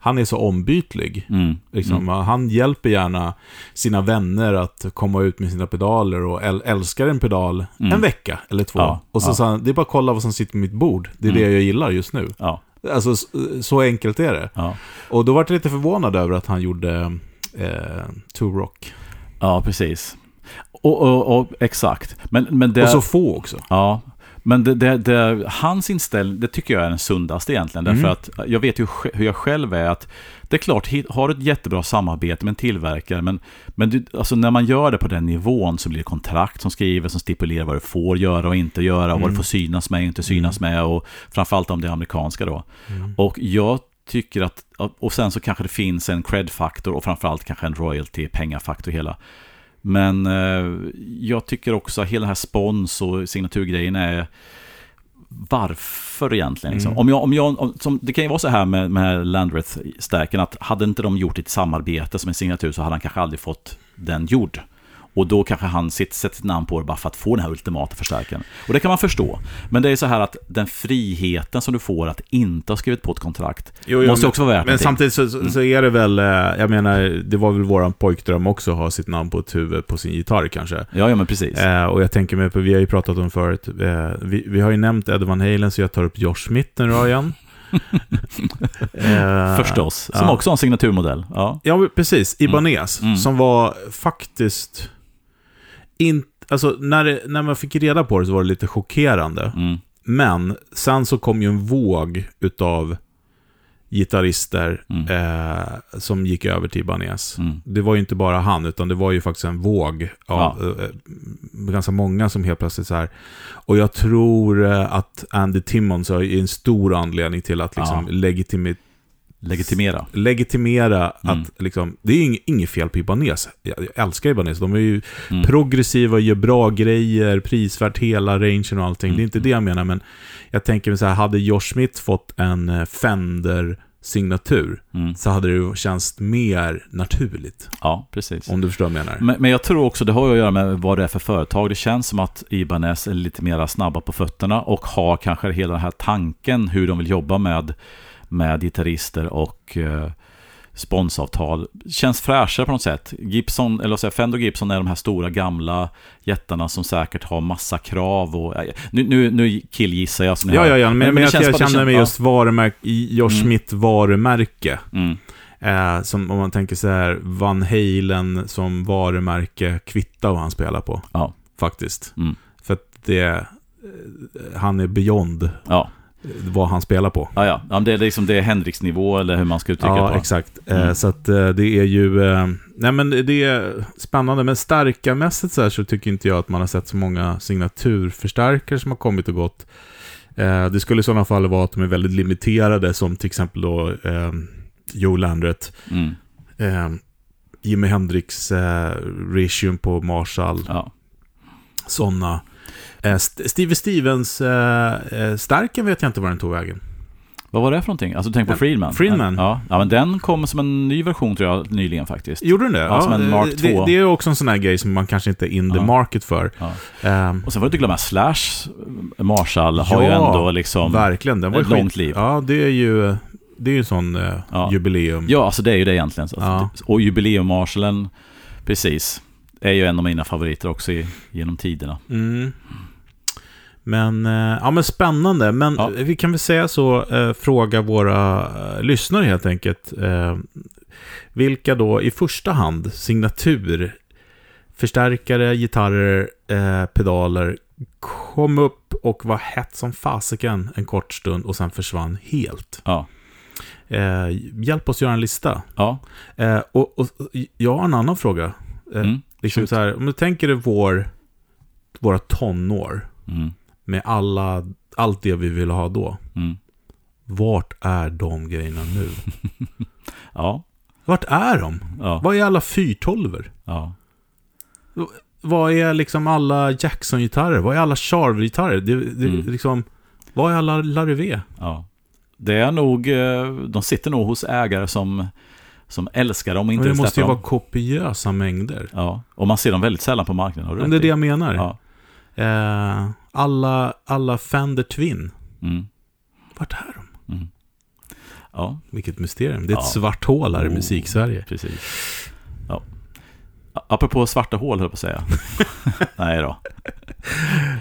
han är så ombytlig. Mm. Liksom. Mm. Han hjälper gärna sina vänner att komma ut med sina pedaler och äl älskar en pedal Mm. en vecka eller två. Ja, och så ja. sa det är bara att kolla vad som sitter på mitt bord. Det är Mm. det jag gillar just nu. Ja, Alltså så enkelt är det. ja. Och då var jag lite förvånad över att han gjorde eh, Two Rock. ja, precis. Och, och, och exakt. Men, men det... Och så få också. Ja, men det, det, det, hans inställning, det tycker jag är den sundaste egentligen. Mm. Därför att jag vet ju hur jag själv är. att Det är klart, har du ett jättebra samarbete med en tillverkare, men, men du, alltså när man gör det på den nivån så blir det kontrakt som skriver, som stipulerar vad du får göra och inte göra, och vad Mm. du får synas med och inte synas med, och framförallt om det är amerikanska då. Mm. Och jag tycker att, och sen så kanske det finns en cred-faktor och framförallt kanske en royalty, pengafaktor hela. Men eh, jag tycker också att hela den här spons och signaturgrejen är varför egentligen? Liksom? Mm. Om jag, om jag, om, som, det kan ju vara så här med, med Landreth-stärken att hade inte de gjort ett samarbete som en signatur så hade han kanske aldrig fått den gjord. Och då kanske han sitt- sätter sitt namn på det bara för att få den här ultimata förstärkaren. Och det kan man förstå. Men det är så här att den friheten som du får att inte ha skrivit på ett kontrakt Jo, jo, måste men- också vara värt Men någonting. samtidigt så, så, så är det väl, eh, jag menar, det var väl våran pojkdröm också att ha sitt namn på ett huvud på sin gitarr kanske. Ja, ja men precis. Eh, och jag tänker mig vi har ju pratat om förut, eh, vi, vi har ju nämnt Ed Van Halen så jag tar upp Josh Smith nu då igen. Eh, Förstås. Som ja. också har en signaturmodell. Ja. Ja, men precis. Ibanez. Mm. Som var faktiskt... In, alltså, när, det, när man fick reda på det så var det lite chockerande. Mm. Men sen så kom ju en våg utav gitarrister Mm. eh, som gick över till Ibanez. Mm. Det var ju inte bara han, utan det var ju faktiskt en våg av eh, ganska många som helt plötsligt så här. Och jag tror eh, att Andy Timmons är en stor anledning till att liksom Ja. legitimi- Legitimera. legitimera Mm. att liksom, det är inget, fel på Ibanez. Jag, älskar Ibanez. De är ju Mm. progressiva, gör bra grejer, prisvärt hela rangen och allting. Mm. Det är inte det jag menar, men jag tänker mig så här, hade Josh Smith fått en eh, Fender-signatur Mm. så hade det känts mer naturligt. Ja, precis. Om du förstår vad jag menar. Men, men jag tror också det har ju att göra med vad det är för företag. Det känns som att Ibanez är lite mer snabba på fötterna och har kanske hela den här tanken hur de vill jobba med, med gitarrister och eh, sponsavtal. Känns fräschare på något sätt. Gibson, eller jag, Fender och Gibson är de här stora gamla jättarna som säkert har massa krav och... eh, Nu, nu, nu killgissar jag som ni Ja, ja, ja, men, men, det jag, jag känner mig just varumärke, Josh Mm. Smith varumärke. Mm, Eh, som om man tänker så här, Van Halen som varumärke kvittar vad han spelar på. Ja. Faktiskt. Mm. För att det, eh, han är beyond ja. Vad han spelar på. Ja, ja. ja det är liksom det är Hendrix-nivå eller hur man ska uttrycka Ja, det på. exakt. Eh, Mm. Så att eh, det är ju... eh, Nej, men det är spännande. Men starkarmässigt så här så tycker inte jag att man har sett så många signaturförstärkare som har kommit och gått. Det skulle i sådana fall vara att de är väldigt limiterade, som till exempel då Joe Landret. Mm. Jimi Hendrix eh, Reissuem på Marshall. Ja. Sådana. Eh, St- Steve Stevens eh, eh, Starken vet jag inte var den tog vägen. Vad var det för någonting? Alltså tänk på Ja, Friedman. Friedman. Ja, ja men den kom som en ny version tror jag nyligen faktiskt. Gjorde den det? Ja, som en Mark det, II. det är också en sån här grej som man kanske inte är in the Ja. market för. Ja. Ehm, Och sen får du inte glömma Slash Marshall har ju Ja, ändå liksom... verkligen, den var ett skit- långt liv. Ja, det är ju det är ju en sån eh, Ja. jubileum. Ja, alltså det är ju det egentligen. Så Ja. att- Och jubileum-Marshallen, precis, är ju en av mina favoriter också i, genom tiderna. Mm. Men, eh, ja, men spännande. Men Ja. vi kan väl säga så, eh, fråga våra eh, lyssnare helt enkelt. Vilka då i första hand signatur, förstärkare, gitarrer, pedaler kom upp och var hett som fasiken en kort stund och sen försvann helt. Ja. Eh, hjälp oss göra en lista. Ja. Eh, och, och jag har en annan fråga. Eh, Mm. Liksom så här, om du tänker dig vår, våra tonår Mm. med alla, allt det vi ville ha då. Mm. Vart är de grejerna nu? Ja. Vart är de? Ja. Vad är alla 412 Ja. Vad är liksom alla Jackson-gitarrer? Vad är alla Charver-gitarrer? Det, det, Mm. liksom, vad är alla Larivé? ja. Det är nog, eh, de sitter nog hos ägare som, som älskar dem och Men inte det vill måste ju vara kopiösa mängder. Ja. Och man ser dem väldigt sällan på marknaden. Men det är det jag menar. Ja. Eh, alla, alla Fender Twin. Mm. Vart är de? Mm. Ja, Vilket mysterium. Det är ett Ja. svart hål här i Oh. musik-Sverige. precis. Ja. Apropå svarta hål, höll jag på att säga. Nej då.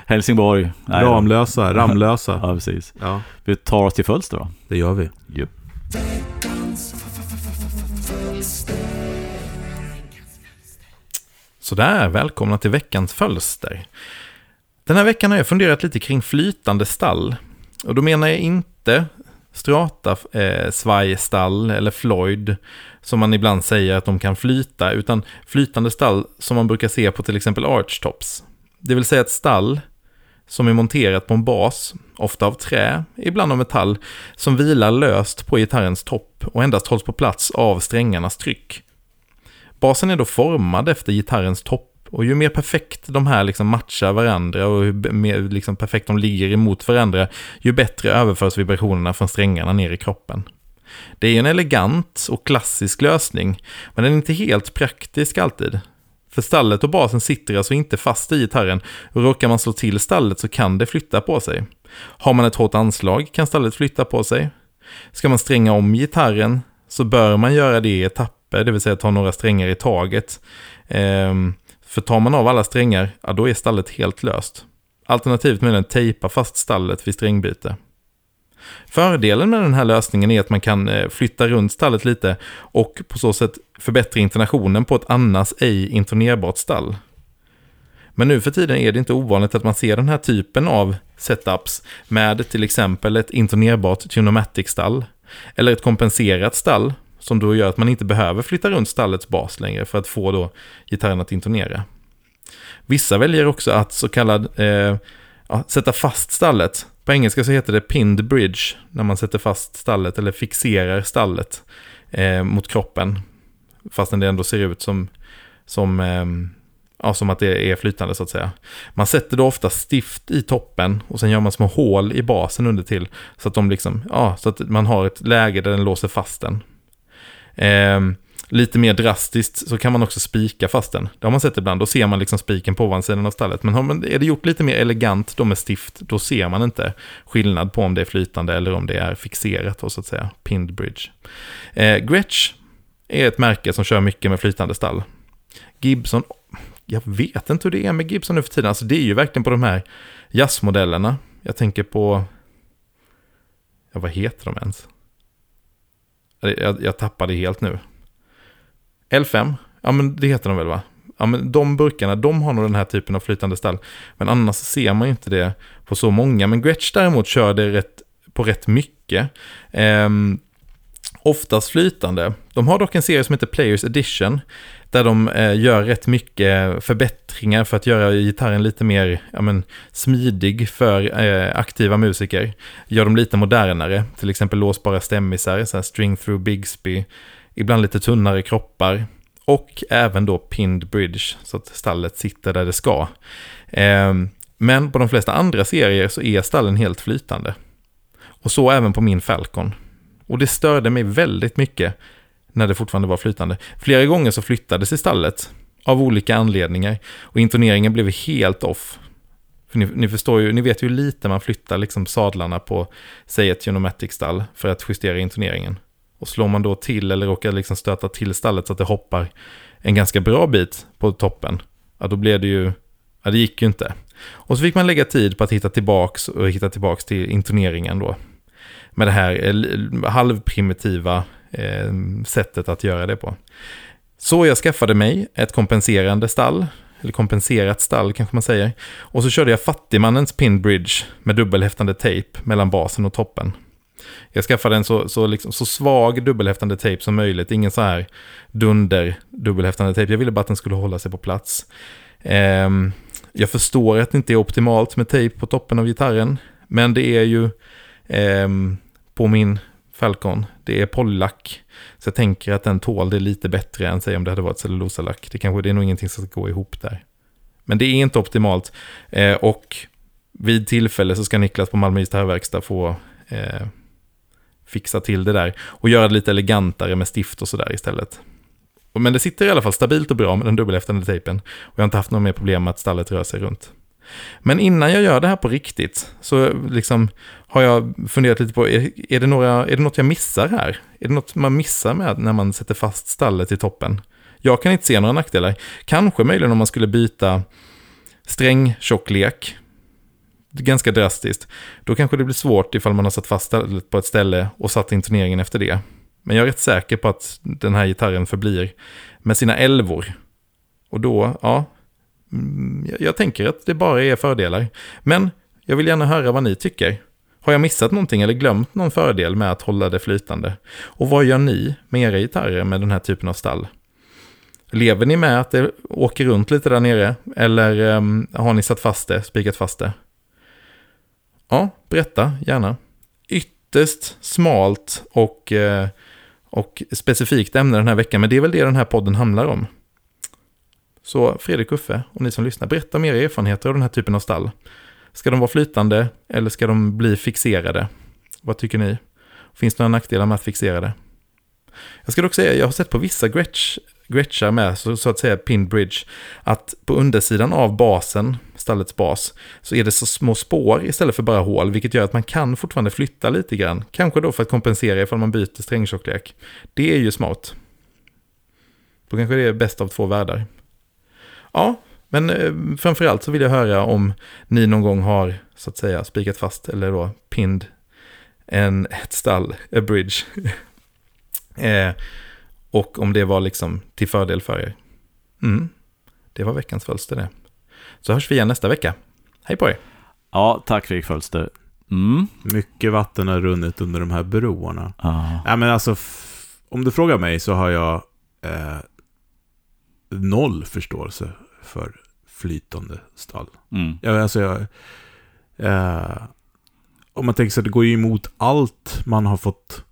Helsingborg. Nej då. Ramlösa, Ramlösa. Ja, precis. Ja, Vi tar oss till Fölster då. det gör vi. Jupp. Sådär, välkomna till veckans fölster. Den här veckan har jag funderat lite kring flytande stall. Och då menar jag inte strata eh, svajstall eller Floyd, som man ibland säger att de kan flyta, utan flytande stall som man brukar se på till exempel archtops. Det vill säga ett stall som är monterat på en bas, ofta av trä, ibland av metall, som vilar löst på gitarrens topp och endast hålls på plats av strängarnas tryck. Basen är då formad efter gitarrens topp och ju mer perfekt de här liksom matchar varandra och ju mer liksom perfekt de ligger emot varandra, ju bättre överförs vibrationerna från strängarna ner i kroppen. Det är en elegant och klassisk lösning, men den är inte helt praktisk alltid. För stallet och basen sitter alltså inte fast i gitarren och råkar man slå till stallet så kan det flytta på sig. Har man ett hårt anslag kan stallet flytta på sig. Ska man stränga om gitarren så bör man göra det i etapper, det vill säga ta några strängar i taget. Ehm, för tar man av alla strängar, ja då är stallet helt löst. Alternativt med den tejpa fast stallet vid strängbyte. Fördelen med den här lösningen är att man kan eh, flytta runt stallet lite och på så sätt förbättra intonationen på ett annars ej intonerbart stall. Men nu för tiden är det inte ovanligt att man ser den här typen av setups med till exempel ett intonerbart Tunomatic-stall eller ett kompenserat stall som då gör att man inte behöver flytta runt stallets bas längre för att få då gitarren att intonera. Vissa väljer också att så kallad eh, ja, sätta fast stallet. På engelska så heter det pinned bridge när man sätter fast stallet eller fixerar stallet eh, mot kroppen. Fastän det ändå ser ut som, som, eh, ja, som att det är flytande så att säga. Man sätter då ofta stift i toppen och sen gör man små hål i basen under till. Så att, de liksom, ja, så att man har ett läge där den låser fast den. Eh, lite mer drastiskt så kan man också spika fast den. Det har man sett ibland, då ser man liksom spiken på ovansidan av stallet. Men har man, är det gjort lite mer elegant då med stift, då ser man inte skillnad på om det är flytande eller om det är fixerat, då, så att säga, pinned bridge. Eh, Gretsch är ett märke som kör mycket med flytande stall. Gibson, jag vet inte hur det är med Gibson nu för tiden, alltså det är ju verkligen på de här jazzmodellerna. Jag tänker på, ja vad heter de ens? Jag, jag tappade helt nu. L5, ja men det heter de väl va? Ja men de burkarna, de har nog den här typen av flytande stall. Men annars ser man ju inte det på så många. Men Gretsch däremot kör det rätt, på rätt mycket. Eh, oftast flytande. De har dock en serie som heter Players Edition. Där de eh, gör rätt mycket förbättringar för att göra gitarren lite mer ja, men, smidig för eh, aktiva musiker. Gör dem lite modernare, till exempel låsbara stämmisar, så här string through Bigsby, ibland lite tunnare kroppar och även då pinned bridge så att stallet sitter där det ska. Eh, men på de flesta andra serier så är stallen helt flytande. Och så även på min Falcon. Och det störde mig väldigt mycket när det fortfarande var flytande. Flera gånger så flyttades i stallet av olika anledningar och intoneringen blev helt off. För ni, ni, förstår ju, ni vet ju hur lite man flyttar liksom sadlarna på, säg ett Genomatic-stall för att justera intoneringen. Och slår man då till eller råkar liksom stöta till stallet så att det hoppar en ganska bra bit på toppen, ja då blev det ju, ja det gick ju inte. Och så fick man lägga tid på att hitta tillbaks och hitta tillbaks till intoneringen då. Med det här eh, halvprimitiva eh, sättet att göra det på. Så jag skaffade mig ett kompenserande stall, eller kompenserat stall kanske man säger. Och så körde jag fattigmannens pinbridge med dubbelhäftande tejp mellan basen och toppen. Jag skaffade en så, så, liksom, så svag dubbelhäftande tejp som möjligt, ingen så här dunder dubbelhäftande tejp. Jag ville bara att den skulle hålla sig på plats. Eh, jag förstår att det inte är optimalt med tejp på toppen av gitarren, men det är ju eh, på min Falcon. Det är polylack. Så jag tänker att den tål det lite bättre än säg om det hade varit cellulosalack. Det, kanske, det är nog ingenting som ska gå ihop där. Men det är inte optimalt. Eh, och vid tillfälle så ska Niklas på Malmö gitarrverkstad få eh, fixa till det där. Och göra det lite elegantare med stift och sådär istället. Men det sitter i alla fall stabilt och bra med den dubbelhäftande tejpen. Och jag har inte haft några mer problem med att stallet rör sig runt. Men innan jag gör det här på riktigt så liksom har jag funderat lite på, är, är, det några, är det något jag missar här? Är det något man missar med när man sätter fast stallet i toppen? Jag kan inte se några nackdelar. Kanske möjligen om man skulle byta strängtjocklek. Ganska drastiskt. Då kanske det blir svårt ifall man har satt fast stället på ett ställe och satt intoneringen efter det. Men jag är rätt säker på att den här gitarren förblir med sina elvor. Och då, ja, Mm, jag tänker att det bara är fördelar. Men jag vill gärna höra vad ni tycker. Har jag missat någonting eller glömt någon fördel med att hålla det flytande? Och vad gör ni med era gitarrer med den här typen av stall? Lever ni med att det åker runt lite där nere? Eller um, har ni satt fast det, spikat fast det? Ja, berätta gärna. Ytterst smalt och, uh, och specifikt ämne den här veckan, men det är väl det den här podden handlar om. Så Fredrik Uffe och ni som lyssnar, berätta om era erfarenheter av den här typen av stall. Ska de vara flytande eller ska de bli fixerade? Vad tycker ni? Finns det några nackdelar med att fixera det? Jag ska dock säga, jag har sett på vissa Gretsch, Gretchar med, så, så, att säga pin bridge, att på undersidan av basen, stallets bas, så är det så små spår istället för bara hål, vilket gör att man kan fortfarande flytta lite grann. Kanske då för att kompensera ifall man byter strängtjocklek. Det är ju smart. Då kanske det är bäst av två världar. Ja, men eh, framförallt så vill jag höra om ni någon gång har så att säga spikat fast eller då pinned en, ett stall, a bridge. eh, och om det var liksom till fördel för er. Mm. Det var veckans fölster det. Så hörs vi igen nästa vecka. Hej på er! Ja, tack Fredrik Fölster. Mm. Mycket vatten har runnit under de här broarna. Ja. Ja, men alltså, om du frågar mig så har jag eh, noll förståelse för flytande stall. Mm. Ja, alltså, jag, eh, om man tänker sig att det går ju emot allt man har fått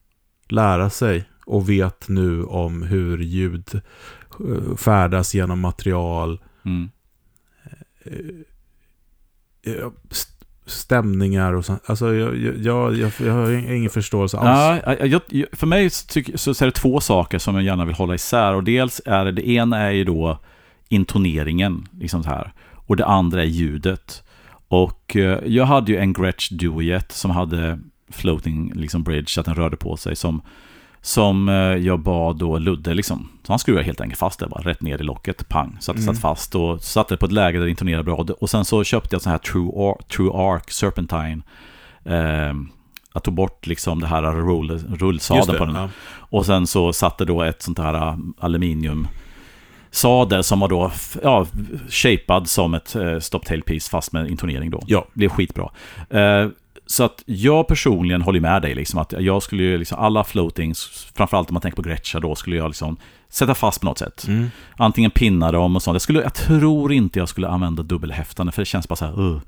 lära sig och vet nu om hur ljud eh, färdas genom material, Mm. eh, st- stämningar och sånt. Alltså, jag, jag, jag, jag, har ingen förståelse alls. Ja, jag, jag, för mig så, tycker, så är det två saker som jag gärna vill hålla isär. Och dels är det, det ena är ju då intoneringen, liksom så här. Och det andra är ljudet. Och eh, jag hade ju en Gretsch Duet som hade floating liksom bridge, att den rörde på sig. Som, som eh, jag bad då Ludde liksom. Så han skruvade helt enkelt fast det bara, rätt ner i locket, pang. Så att det Mm. satt fast och satte det på ett läge där det intonerade bra. Och sen så köpte jag sån här True, Ar- True Arc Serpentine. Eh, jag tog bort liksom det här rull, rullsadeln det, på den. ja. Och sen så satte då ett sånt här äh, aluminium sadel som var då ja, shapad som ett eh, stop tail piece fast med intonering då. Ja. Blev skitbra. Eh, så att jag personligen håller med dig liksom att jag skulle ju liksom alla floatings, framförallt om man tänker på Gretcha då, skulle jag liksom sätta fast på något sätt. Mm. Antingen pinna dem och sånt. Jag, skulle, jag tror inte jag skulle använda dubbelhäftande för det känns bara så här, uh,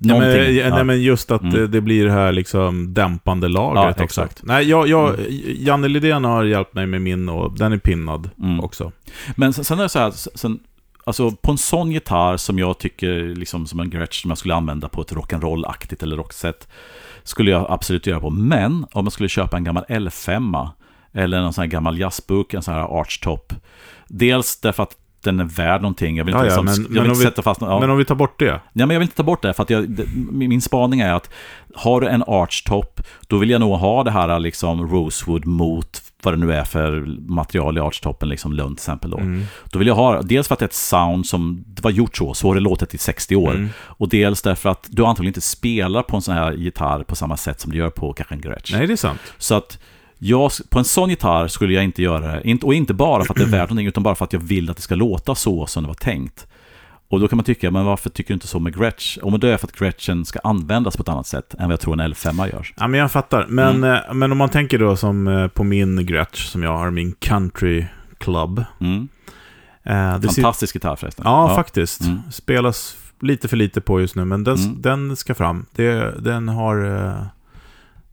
Nej, men, ja. nej, men just att Mm. det, det blir det här liksom dämpande lagret Ja, exakt. Nej, jag, jag, Janne Lidén har hjälpt mig med min och den är pinnad Mm. också. Men sen, sen är det så här, sen, alltså på en sån gitarr som jag tycker, liksom som en Gretsch som jag skulle använda på ett rock'n'roll-aktigt eller rocksätt, skulle jag absolut göra på. Men om jag skulle köpa en gammal L5 eller någon sån här gammal jazzbuk, en sån här archtop, dels därför att den är värd någonting. Jag vill inte, Ja, ja, liksom, men- jag vill om inte vi- sätta fast ja. Men om vi tar bort det. Ja, men jag vill inte ta bort det, för att jag, det, min min spaning är att har du en archtop, då vill jag nog ha det här liksom rosewood mot vad det nu är för material i archtoppen, liksom Lund till exempel då. Mm. Då vill jag ha, dels för att det är ett sound som det var gjort så, så har det låtit i 60 år. Mm. Och dels därför att du antagligen inte spelar på en sån här gitarr på samma sätt som du gör på kanske en Gretsch. Nej, det är sant. Så att jag, på en sån gitarr skulle jag inte göra det. Och inte bara för att det är värt någonting, utan bara för att jag vill att det ska låta så som det var tänkt. Och då kan man tycka, men varför tycker du inte så med Gretsch? Men det är för att Gretchen ska användas på ett annat sätt än vad jag tror en L5 gör. Ja, men jag fattar. Men, Mm. eh, men om man tänker då som eh, på min Gretsch som jag har, min country club. Mm. Eh, Fantastisk gitarr förresten. Ja, faktiskt. Mm. Spelas lite för lite på just nu, men den, Mm. den ska fram. Det, den har eh,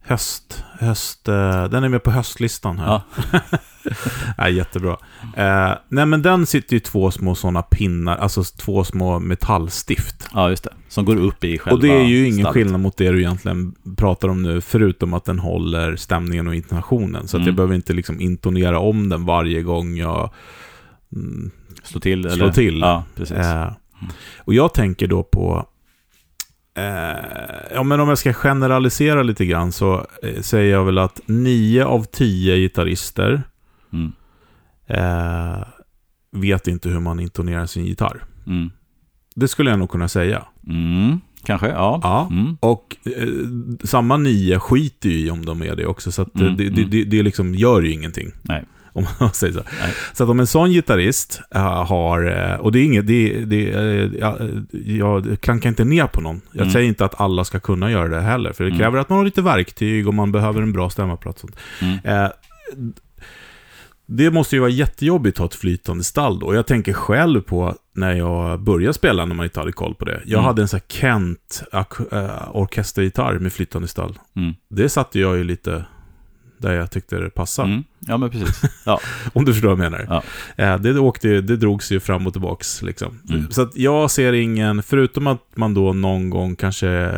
höst, höst eh, den är med på höstlistan här. Ja. ja, jättebra. Eh, nej, men den sitter ju två små sådana pinnar, alltså två små metallstift. ja, just det. Som går upp i själva Och det är ju ingen stallet. skillnad mot det du egentligen pratar om nu, förutom att den håller stämningen och intonationen. Så att Mm. jag behöver inte liksom intonera om den varje gång jag mm, Slå till? slår eller? till. Ja, precis. Eh, och jag tänker då på... Eh, ja, men om jag ska generalisera lite grann så eh, säger jag väl att nio av tio gitarrister Mm. eh, vet inte hur man intonerar sin gitarr. Mm. Det skulle jag nog kunna säga. Mm. Kanske, ja. Ja. Mm. Och eh, samma nio skiter ju i om de är det också, så att eh, Mm, det, det, mm. det, det liksom gör ju ingenting. Nej. Om man säger så. Nej. Så att om en sån gitarrist eh, har, eh, och det är inget, det, det, eh, ja, jag klankar inte ner på någon. Jag Mm. säger inte att alla ska kunna göra det heller, för det Mm. kräver att man har lite verktyg och man behöver en bra stämmaplats. Mm. Eh, det måste ju vara jättejobbigt att ha ett flytande stall då. Jag tänker själv på när jag började spela när man inte hade koll på det. Jag Mm. hade en sån här Kent eh, orkestergitarr med flytande stall. Mm. Det satte jag ju lite där jag tyckte det passade. Mm. Ja, men precis. Ja. Om du förstår vad jag menar. Ja. Eh, det, åkte, ju- det drogs ju fram och tillbaks. Liksom. Mm. Så att jag ser ingen, förutom att man då någon gång kanske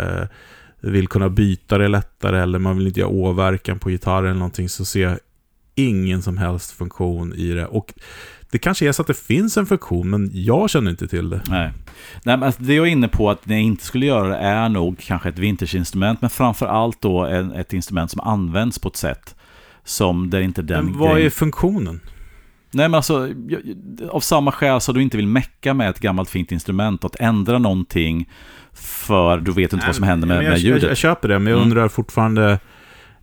vill kunna byta det lättare eller man vill inte göra åverkan på gitarren eller någonting, så ser jag ingen som helst funktion i det. Och det kanske är så att det finns en funktion, men jag känner inte till det. Nej. Nej, men alltså, det jag är inne på att jag inte skulle göra det är nog kanske ett vintageinstrument, men framför allt då en, ett instrument som används på ett sätt som det inte den Men vad grejen- är funktionen? Nej men alltså, av samma skäl så du inte vill mecka med ett gammalt fint instrument, att ändra någonting för du vet inte vad som händer med, jag, med ljudet. Jag, jag köper det, men jag Mm. undrar fortfarande...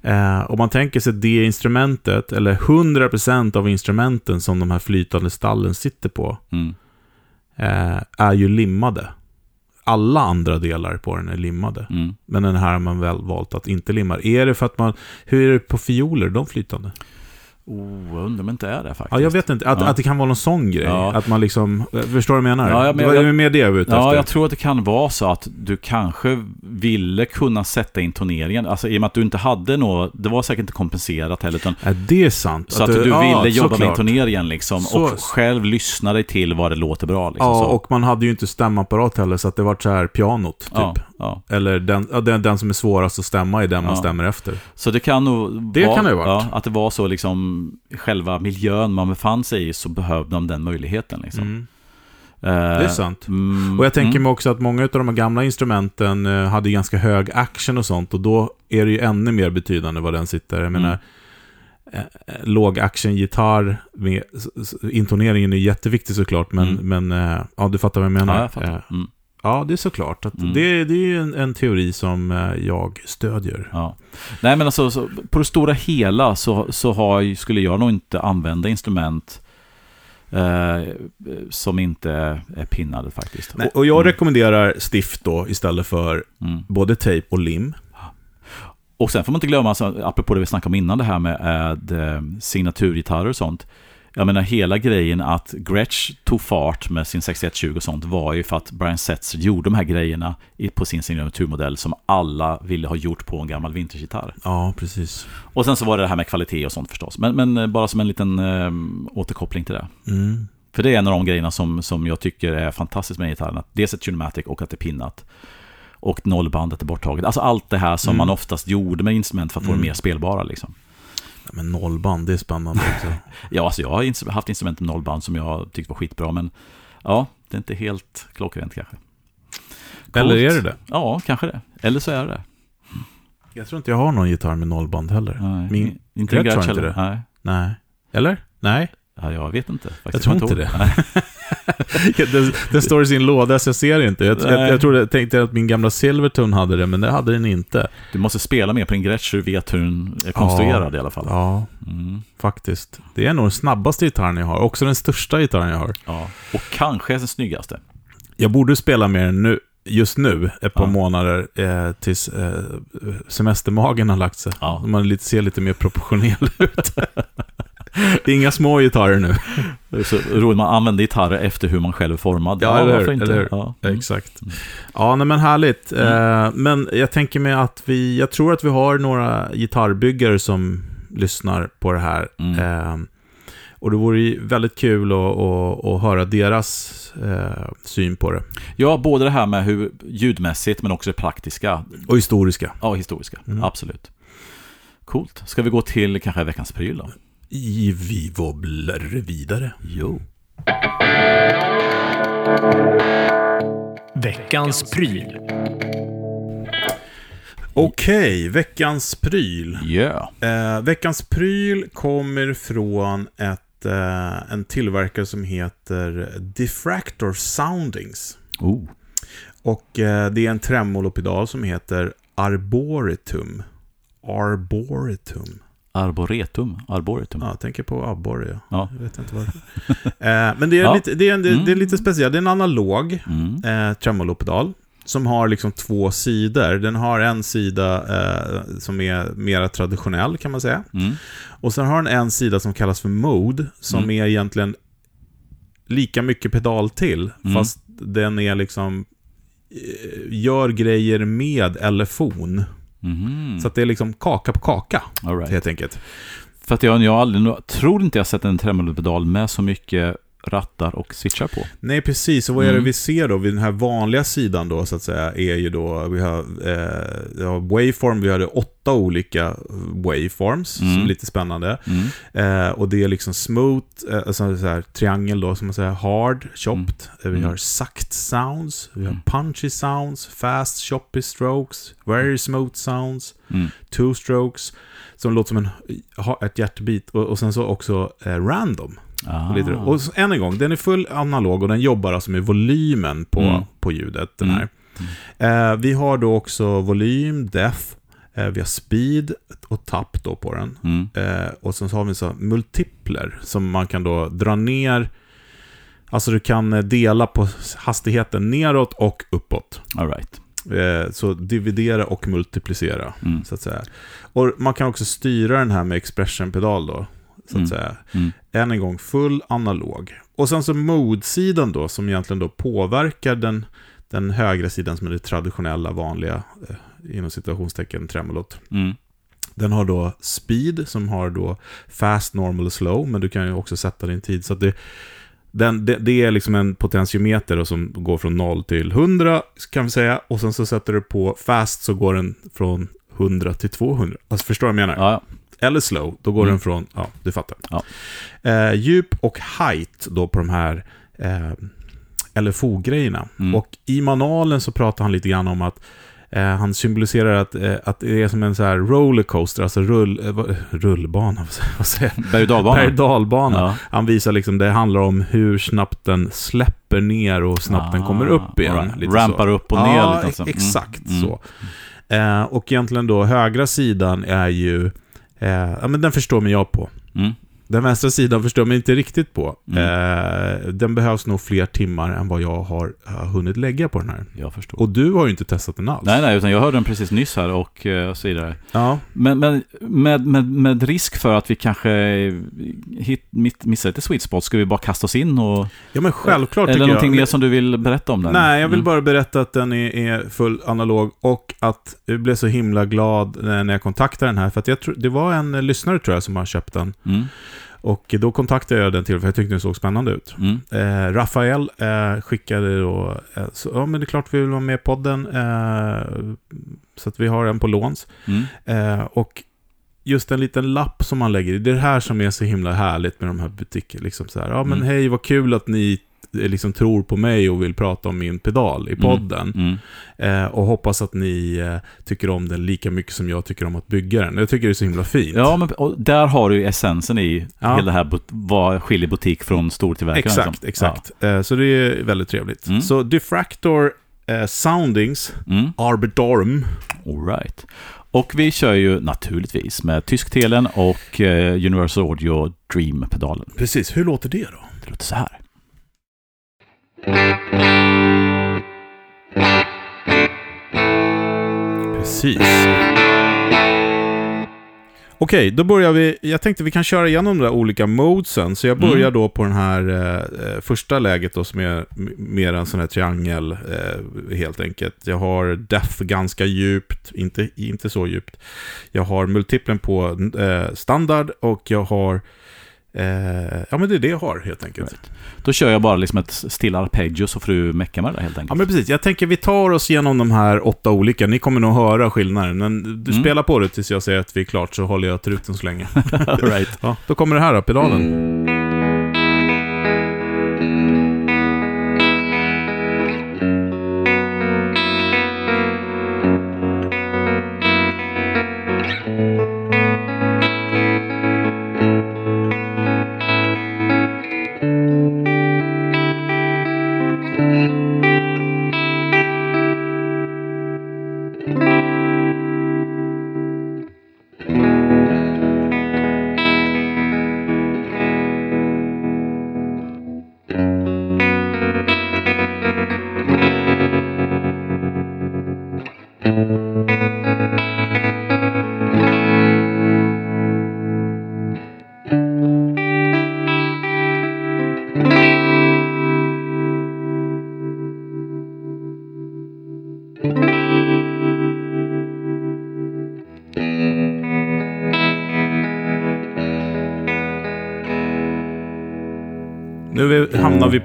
Eh, om man tänker sig det instrumentet, eller 100% av instrumenten som de här flytande stallen sitter på, Mm. eh, är ju limmade. Alla andra delar på den är limmade. Mm. Men den här har man väl valt att inte limma. Är det för att man... Hur är det på fioler, de flytande? Oh, jag undrar om det inte är det faktiskt. Ja, jag vet inte. Att, Ja. att det kan vara någon sån grej. Ja. Att man liksom... Förstår du vad jag menar? Ja, jag men- det var mer det jag var ute Ja, efter. jag tror att det kan vara så att du kanske ville kunna sätta intoneringen. Alltså i och med att du inte hade något, det var säkert inte kompenserat heller. Utan, Ja, det är sant. så att, du ja, ville jobba med såklart. intoneringen liksom. Så- och själv lyssna dig till vad det låter bra. Liksom, Ja, så. och man hade ju inte stämapparat heller, så att det var så här pianot, typ. Eller den, den, den som är svårast att stämma är den man stämmer efter. Så det kan nog Det vara, kan det ha varit. Att det var så liksom, själva miljön man befann sig i så behövde de den möjligheten. Liksom. Mm. Eh, Det är sant. Mm, Och jag tänker mm, mig också att många av de gamla instrumenten eh, hade ganska hög action och sånt. Och då är det ju ännu mer betydande var den sitter. Jag menar, Mm. eh, låg action-gitarr, intoneringen är jätteviktig såklart, men, Mm. men ja, du fattar vad jag menar. Ja, jag Ja, det är såklart. Att Mm. det, det är ju en, en teori som eh, jag stödjer. ja. Nej, men alltså, så, på det stora hela så, så har, skulle jag nog inte använda instrument eh, som inte är pinnade faktiskt. Nej, och jag rekommenderar stift då istället för Mm. både tejp och lim. Och sen får man inte glömma, alltså, apropå det vi snackade om innan, det här med äh, signaturgitarrer och sånt. Jag menar hela grejen att Gretsch tog fart med sin 6120 och sånt var ju för att Brian Setzer gjorde de här grejerna på sin signaturmodell som alla ville ha gjort på en gammal vintagegitarr. Ja, precis. Och sen så var det det här med kvalitet och sånt förstås. Men, men eh, bara som en liten eh, återkoppling till det. Mm. För det är en av de grejerna som, som jag tycker är fantastiskt med gitarren. Att dels är tunematic och att det är pinnat. Och nollbandet är borttaget. Alltså allt det här som Mm. man oftast gjorde med instrument för att få Mm. det mer spelbara. Liksom. Men nollband, det är spännande också. Ja, alltså jag har haft instrument med nollband som jag tyckte var skitbra. Men ja, det är inte helt klockrent kanske. Eller är Coolt. det det? Ja, kanske det. Eller så är det det. Jag tror inte jag har någon gitarr med nollband heller. Nej, Min inte Gretsch har inte det. Nej. Nej. Eller? Nej. Ja, jag vet inte. Faktiskt. Jag tror inte ihåg. Den, den står i sin låda så jag ser inte. Jag, jag, jag trodde, jag tänkte att min gamla Silvertone hade det, men det hade den inte. Du måste spela mer på din Gretsch så du vet hur den är konstruerad i alla fall. Ja, Mm. faktiskt. Det är nog den snabbaste gitarren jag har. Också den största gitarren jag har. Ja. Och kanske den snyggaste. Jag borde spela mer nu, just nu, ett par Ja. månader, eh, tills eh, semestermagen har lagt sig. Ja. Man lite, ser lite mer proportionell ut. Det är inga små gitarrer nu. Så roligt, man använder gitarrer efter hur man själv är formad. Ja, eller hur, inte? eller hur. Ja. Mm. Exakt. Ja, nej, men härligt. Eh, men jag tänker mig att vi, jag tror att vi har några gitarrbyggare som lyssnar på det här. Mm. Eh, och det vore ju väldigt kul att, att, att höra deras eh, syn på det. Ja, både det här med hur ljudmässigt men också det praktiska. Och historiska. Ja, historiska. Mm. Absolut. Coolt. Ska vi gå till kanske veckans pryl då? I vi wobblar vidare. Jo. Veckans pryl. Okej, veckans pryl. Yeah. Eh, veckans pryl kommer från ett, eh, en tillverkare som heter Diffractor Soundings. Oh. Och eh, det är en tremolopedal som heter Arboretum. Arboretum. Arboretum. Arboretum. Ja, jag tänker på abborre. Ja. Ja. Jag vet inte varför. eh, men det är, Ja. lite, det, är en, det, Mm. det är lite speciellt. Det är en analog Mm. eh, tremolopedal. Som har liksom två sidor. Den har en sida eh, som är mera traditionell kan man säga. Mm. Och sen har den en sida som kallas för Mode, som Mm. är egentligen lika mycket pedal till, Mm. fast den är liksom eh, gör grejer med elefon. Mhm. Så det är liksom kaka på kaka, All right. helt enkelt. För att jag, jag aldrig, tror inte jag sett en tremolopedal med så mycket rattar och switchar på. Nej, precis. Och vad är det Mm. vi ser då? Vid den här vanliga sidan då, så att säga, är ju då, vi har, eh, ja, waveform, vi hade åtta olika waveforms, Mm. som är lite spännande. Mm. Eh, och det är liksom smooth, eh, alltså så här, triangel då, som man säger, hard, chopped. Eh, Vi Mm. har sucked sounds, vi har Mm. punchy sounds, fast choppy strokes, very smooth sounds, Mm. two strokes, som låter som en, ett hjärtbit. Och, och sen så också eh, random. Ah. Och, lite, och så, än en gång, den är full analog och den jobbar alltså med volymen på, Mm. på ljudet. Den Mm. här. Eh, vi har då också volym, depth, Eh, vi har speed och tapp då på den. Mm. Eh, och sen så har vi så multipler som man kan då dra ner. Alltså du kan eh, dela på hastigheten neråt och uppåt. All right. Eh, så dividera och multiplicera, Mm. så att säga. Och man kan också styra den här med expression-pedal då, så att Mm. säga. Mm. Än en gång, full analog. Och sen så mode-sidan då, som egentligen då påverkar den, den högra sidan som är det traditionella, vanliga, eh, inom citationstecken, tremolot. Mm. Den har då speed som har då fast, normal och slow, men du kan ju också sätta din tid. Så att det, den, det, det är liksom en potentiometer då som går från 0 till 100 kan vi säga. Och sen så sätter du på fast så går den från 100 till 200. Alltså förstår du vad jag menar? Ja, ja. Eller slow, då går Mm. den från, ja du fattar. Ja. Eh, djup och height då på de här eh, LFO-grejerna. Mm. Och i manualen så pratar han lite grann om att eh, han symboliserar att, eh, att det är som en så här rollercoaster, alltså rull, eh, rullbana, vad säger jag? Berg dalbana. Berg dalbana. Ja. Han visar liksom, det handlar om hur snabbt den släpper ner och snabbt den kommer upp igen. Ah, right. Rampar så. upp och ner ja, lite. Alltså. Mm. exakt Mm. så. Eh, och egentligen då, högra sidan är ju, eh, ja men den förstår mig jag på. Mm. Den vänstra sidan förstår mig inte riktigt på. Mm. Eh, den behövs nog fler timmar än vad jag har, har hunnit lägga på den här. Jag förstår. Och du har ju inte testat den alls. Nej, nej, utan jag hörde den precis nyss här och eh, så vidare. Ja, Men, men med, med, med risk för att vi kanske hit, missar lite sweet spot, ska vi bara kasta oss in och... ja men självklart Eller någonting jag. mer som du vill berätta om den? Nej, jag vill Mm. bara berätta att den är, är full analog och att jag blev så himla glad eh, när jag kontaktade den här. För att jag tror, det var en eh, lyssnare tror jag som har köpt den. Mm. Och då kontaktade jag den till för jag tyckte den såg spännande ut. Mm. Eh, Rafael eh, skickade då, eh, så, ja men det är klart vi vill vara med i podden. Eh, så att vi har en på låns. Mm. Eh, och just en liten lapp som man lägger i. Det är det här som är så himla härligt med de här butikerna. Liksom så här, ja men Mm. hej vad kul att ni liksom tror på mig och vill prata om min pedal i podden. Mm. Eh, och hoppas att ni eh, tycker om den lika mycket som jag tycker om att bygga den. Jag tycker det är så himla fint. Ja, men där har du ju essensen i Ja. hela det här, vad skiljer butik från stortillverkaren. exakt, liksom. exakt. Eh, så det är väldigt trevligt. Mm. Så Diffractor eh, Soundings Ja. Mm. Arbitorum. All right. Och vi kör ju naturligtvis med tysktelen och eh, Universal Audio Dream-pedalen. Precis, hur låter det då? Det låter så här. Precis. Okej, då börjar vi. Jag tänkte vi kan köra igenom de där olika modesen. Så jag börjar Mm. då på den här eh, eh, första läget då som är mer en sån här triangel eh, helt enkelt. Jag har def ganska djupt, inte, inte så djupt. Jag har multiplen på eh, standard och jag har ja men det är det jag har helt enkelt. Right. Då kör jag bara liksom ett stilla arpeggio så får du mecka med det helt Ja enkelt. men precis, jag tänker vi tar oss igenom de här åtta olika. Ni kommer nog höra skillnaden, men du Mm. spelar på det tills jag säger att vi är klart så håller jag truten så länge. Right. Ja, då kommer det här då, pedalen. Nu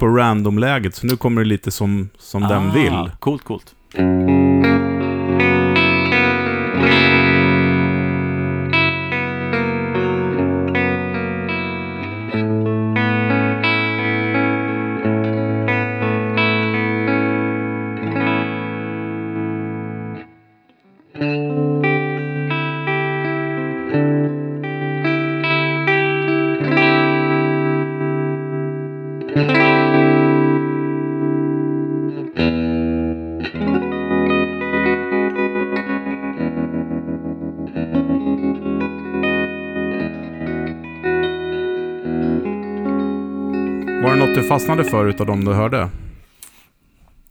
på random-läget, så nu kommer det lite som, som den Ah, vill. Coolt, coolt. Låt du fastnade för utav de du hörde?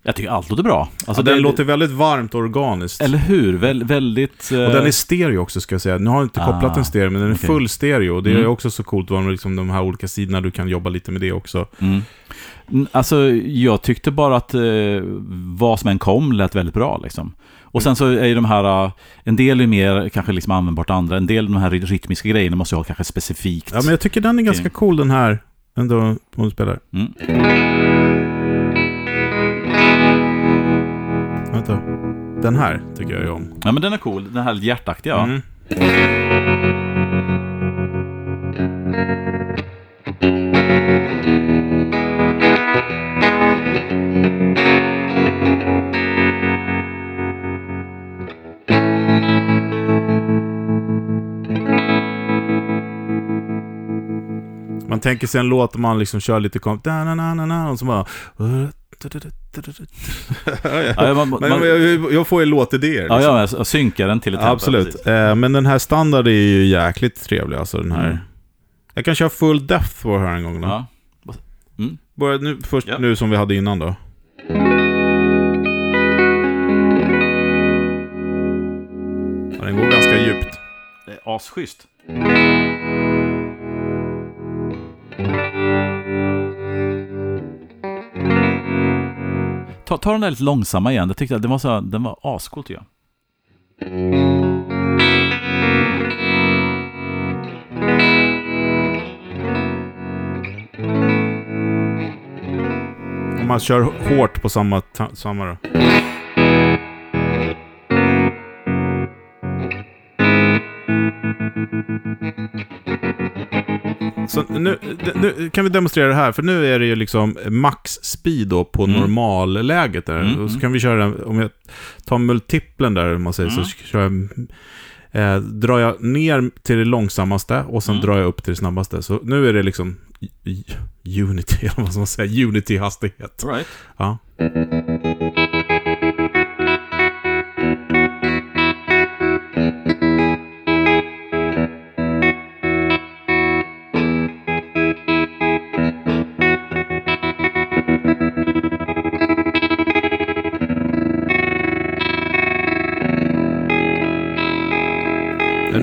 Jag tycker allt låter bra. Alltså, ja, den det- låter väldigt varmt och organiskt. Eller hur? Väl, väldigt... eh, Och den är stereo också ska jag säga. Nu har jag inte kopplat Ah, en stereo, men den är okej. full stereo. Det är Mm. också så coolt med liksom de här olika sidorna. Du kan jobba lite med det också. Mm. Alltså, jag tyckte bara att eh, vad som än kom lät väldigt bra liksom. Och sen så är ju de här, eh, en del är mer kanske liksom användbart andra, en del av de här ry- rytmiska grejerna måste jag ha kanske specifikt. Ja, men jag tycker den är ganska cool den här. Ändå, om du spelar. Mm. Vänta. Den här tycker jag ju om. ja, men den är cool. Den här hjärtaktiga. Mm. Man tänker sig en låt om man liksom kör lite kom... da, na, na, na, na, Och så bara... Ja, man, man, Men jag, jag får ju låtidéer. liksom. ja, jag synkar den till ett tempo, Absolut. Eh, men den här standard är ju jäkligt trevlig. Alltså den här. Mm. Jag kan köra full depth för här en gång då. Ja. Bara nu, först Ja. nu som vi hade innan då. Ja, den går ganska djupt. Det är asschysst. Ta, ta den där lite långsamma igen. Jag tyckte att den var, så, den var ascool tycker jag. Om man kör hårt på samma, ta- samma då. Så nu, nu kan vi demonstrera det här, för nu är det ju liksom max speed då på Mm. normalläget där. Mm, Och så mm. kan vi köra, den- om jag tar multiplen där, om man säger Mm. så, kör jag, eh, drar jag ner till det långsammaste och sen Mm. drar jag upp till det snabbaste. Så nu är det liksom Unity, eller vad ska man säga, Unity-hastighet. Right. Ja.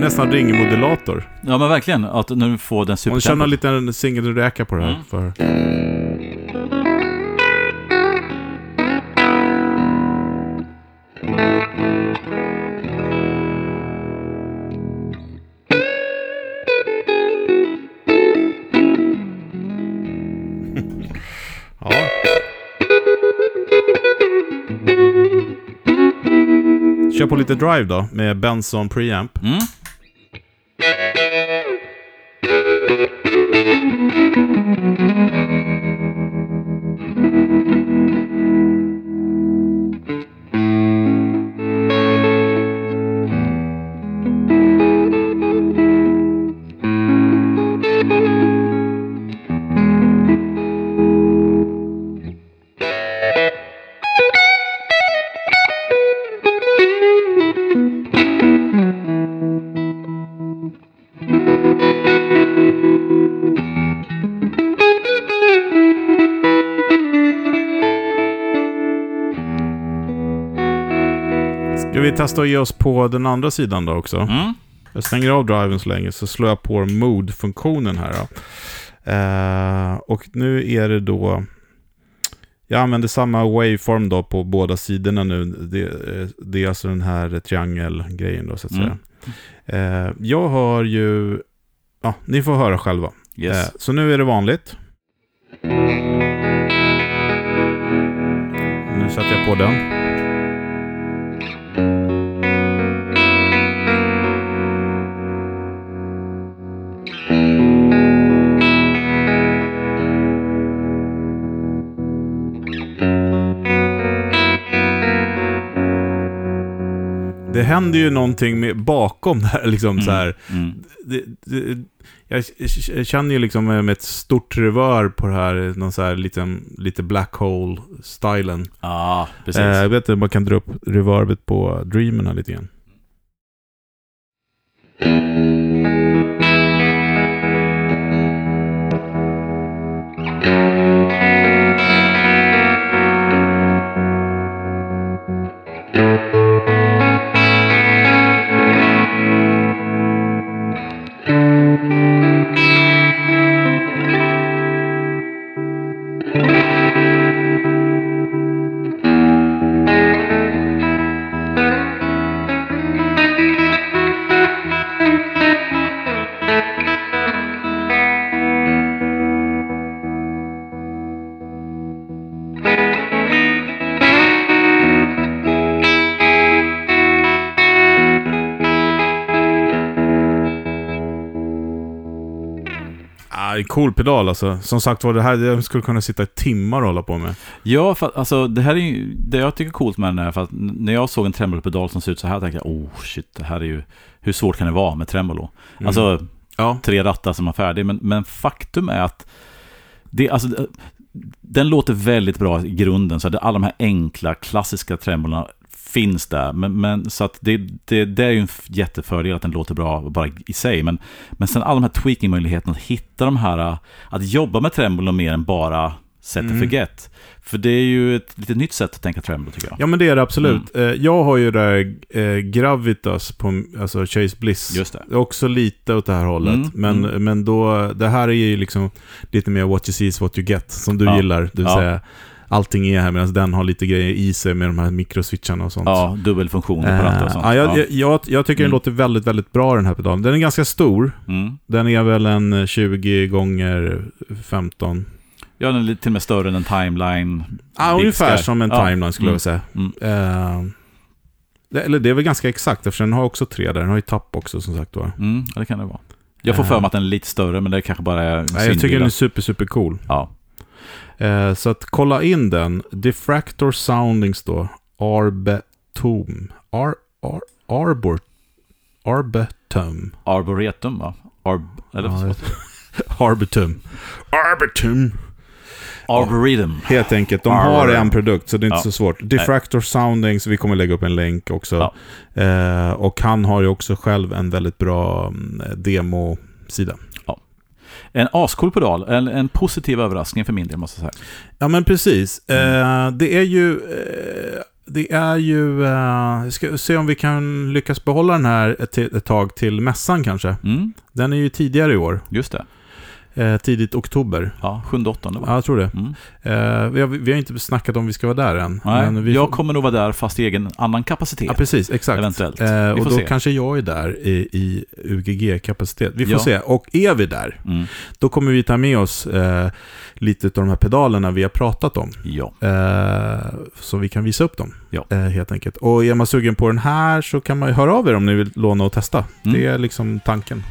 Nästan ringmodulator. Ja men verkligen, att när du får den Man supertempo. känner en singelräka på det här. Mm. För... ja. Kör på lite drive då, med Benson preamp. Mm. Testa att ge oss på den andra sidan då också? Mm. Jag stänger av driven så länge, så slår jag på mode-funktionen här. Eh, och nu är det då... Jag använder samma waveform då på båda sidorna nu. Det, eh, det är alltså den här triangelgrejen då så att Mm. säga. Eh, jag har ju... Ja, ni får höra själva. Yes. Eh, så nu är det vanligt. Nu sätter jag på den. Händer ju någonting med, bakom det här liksom så här. Mm. det, det, jag känner ju liksom med ett stort revör på det här, någon så här liten, lite black hole-stilen. Ja, precis. Eh, jag vet inte man kan dra upp reverbet på Dreamerna lite grann. Cool pedal alltså. Som sagt var, det här jag skulle kunna sitta i timmar och hålla på med. Ja, för alltså det här är ju, det jag tycker är coolt med den är för att när jag såg en tremolopedal som ser ut så här tänkte jag, oh shit, det här är ju, hur svårt kan det vara med tremolo? Mm. Alltså, Ja. tre rattar som är färdig, men, men faktum är att det, alltså, den låter väldigt bra i grunden, så att alla de här enkla, klassiska tremolorna finns där. Men, men, så att det, det, det är ju en jättefördel att den låter bra bara i sig. Men, men sen alla de här tweaking-möjligheterna att hitta de här, att jobba med tremolo mer än bara set and Mm. forget. För det är ju ett lite nytt sätt att tänka tremolo tycker jag. Ja men det är det absolut. Eh, Jag har ju där eh, Gravitas på alltså Chase Bliss. Just det. Det Också lite åt det här hållet. Mm, men, mm. men då, det här är ju liksom lite mer what you see is what you get. Som du Ja, gillar. Det vill ja. säga, allting är här medan den har lite grejer i sig med de här mikroswitcharna och sånt. Ja, dubbelfunktioner på ratter och Eh, sånt. ja, jag, Ja. jag, jag, jag tycker den Mm. låter väldigt, väldigt bra den här pedalen. Den är ganska stor. Mm. Den är väl en 20 gånger 15. Ja, den är lite till och med större än en timeline. Ja, ungefär som en Ja. timeline skulle Mm. jag säga. Mm. Eh, det, eller det är väl ganska exakt eftersom den har också tre där. Den har ju tapp också som sagt var. Mm, ja, det kan det vara. Jag får för mig att den är lite större, men det kanske bara är Nej, jag tycker den är super, super cool. Ja. Eh, så att kolla in den. Diffractor Soundings då. Arbetum. Ar, ar, arbor, Arbetum. Arboretum, va? Arb... Eller Ja, Arbitum. Arbitum. Arboretum. Helt enkelt. De har en produkt, så det är inte Ja. så svårt. Diffractor Soundings, vi kommer lägga upp en länk också. Ja. Eh, och han har ju också själv en väldigt bra mm, demo-sida. En ascool pedal. En, en positiv överraskning för min del, måste jag säga. Ja, men precis. Mm. Eh, det är ju... Eh, det är ju... Eh, ska se om vi kan lyckas behålla den här ett, ett tag till mässan kanske. Mm, Den är ju tidigare i år. just det. Eh, tidigt oktober. Ja, 7-8 va? Ja, jag tror det. Mm. Eh, vi, har, vi har inte snackat om vi ska vara där än. Nej, vi jag får- kommer nog vara där fast i egen annan kapacitet. Ja, precis. Exakt. Eventuellt. Eh, och då se. kanske jag är där i, i UGG-kapacitet. Vi får Ja. se. Och är vi där, Mm. då kommer vi ta med oss eh, lite av de här pedalerna vi har pratat om. Ja. Eh, så vi kan visa upp dem. Ja. Eh, helt enkelt. Och är man sugen på den här så kan man ju höra av er om ni vill låna och testa. Mm. Det är liksom tanken.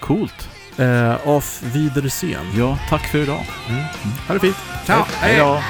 Coolt. Eh, af Wiedersehen. Ja, tack för idag. Mm. Ha det fint. Ciao. Hej. Hej då.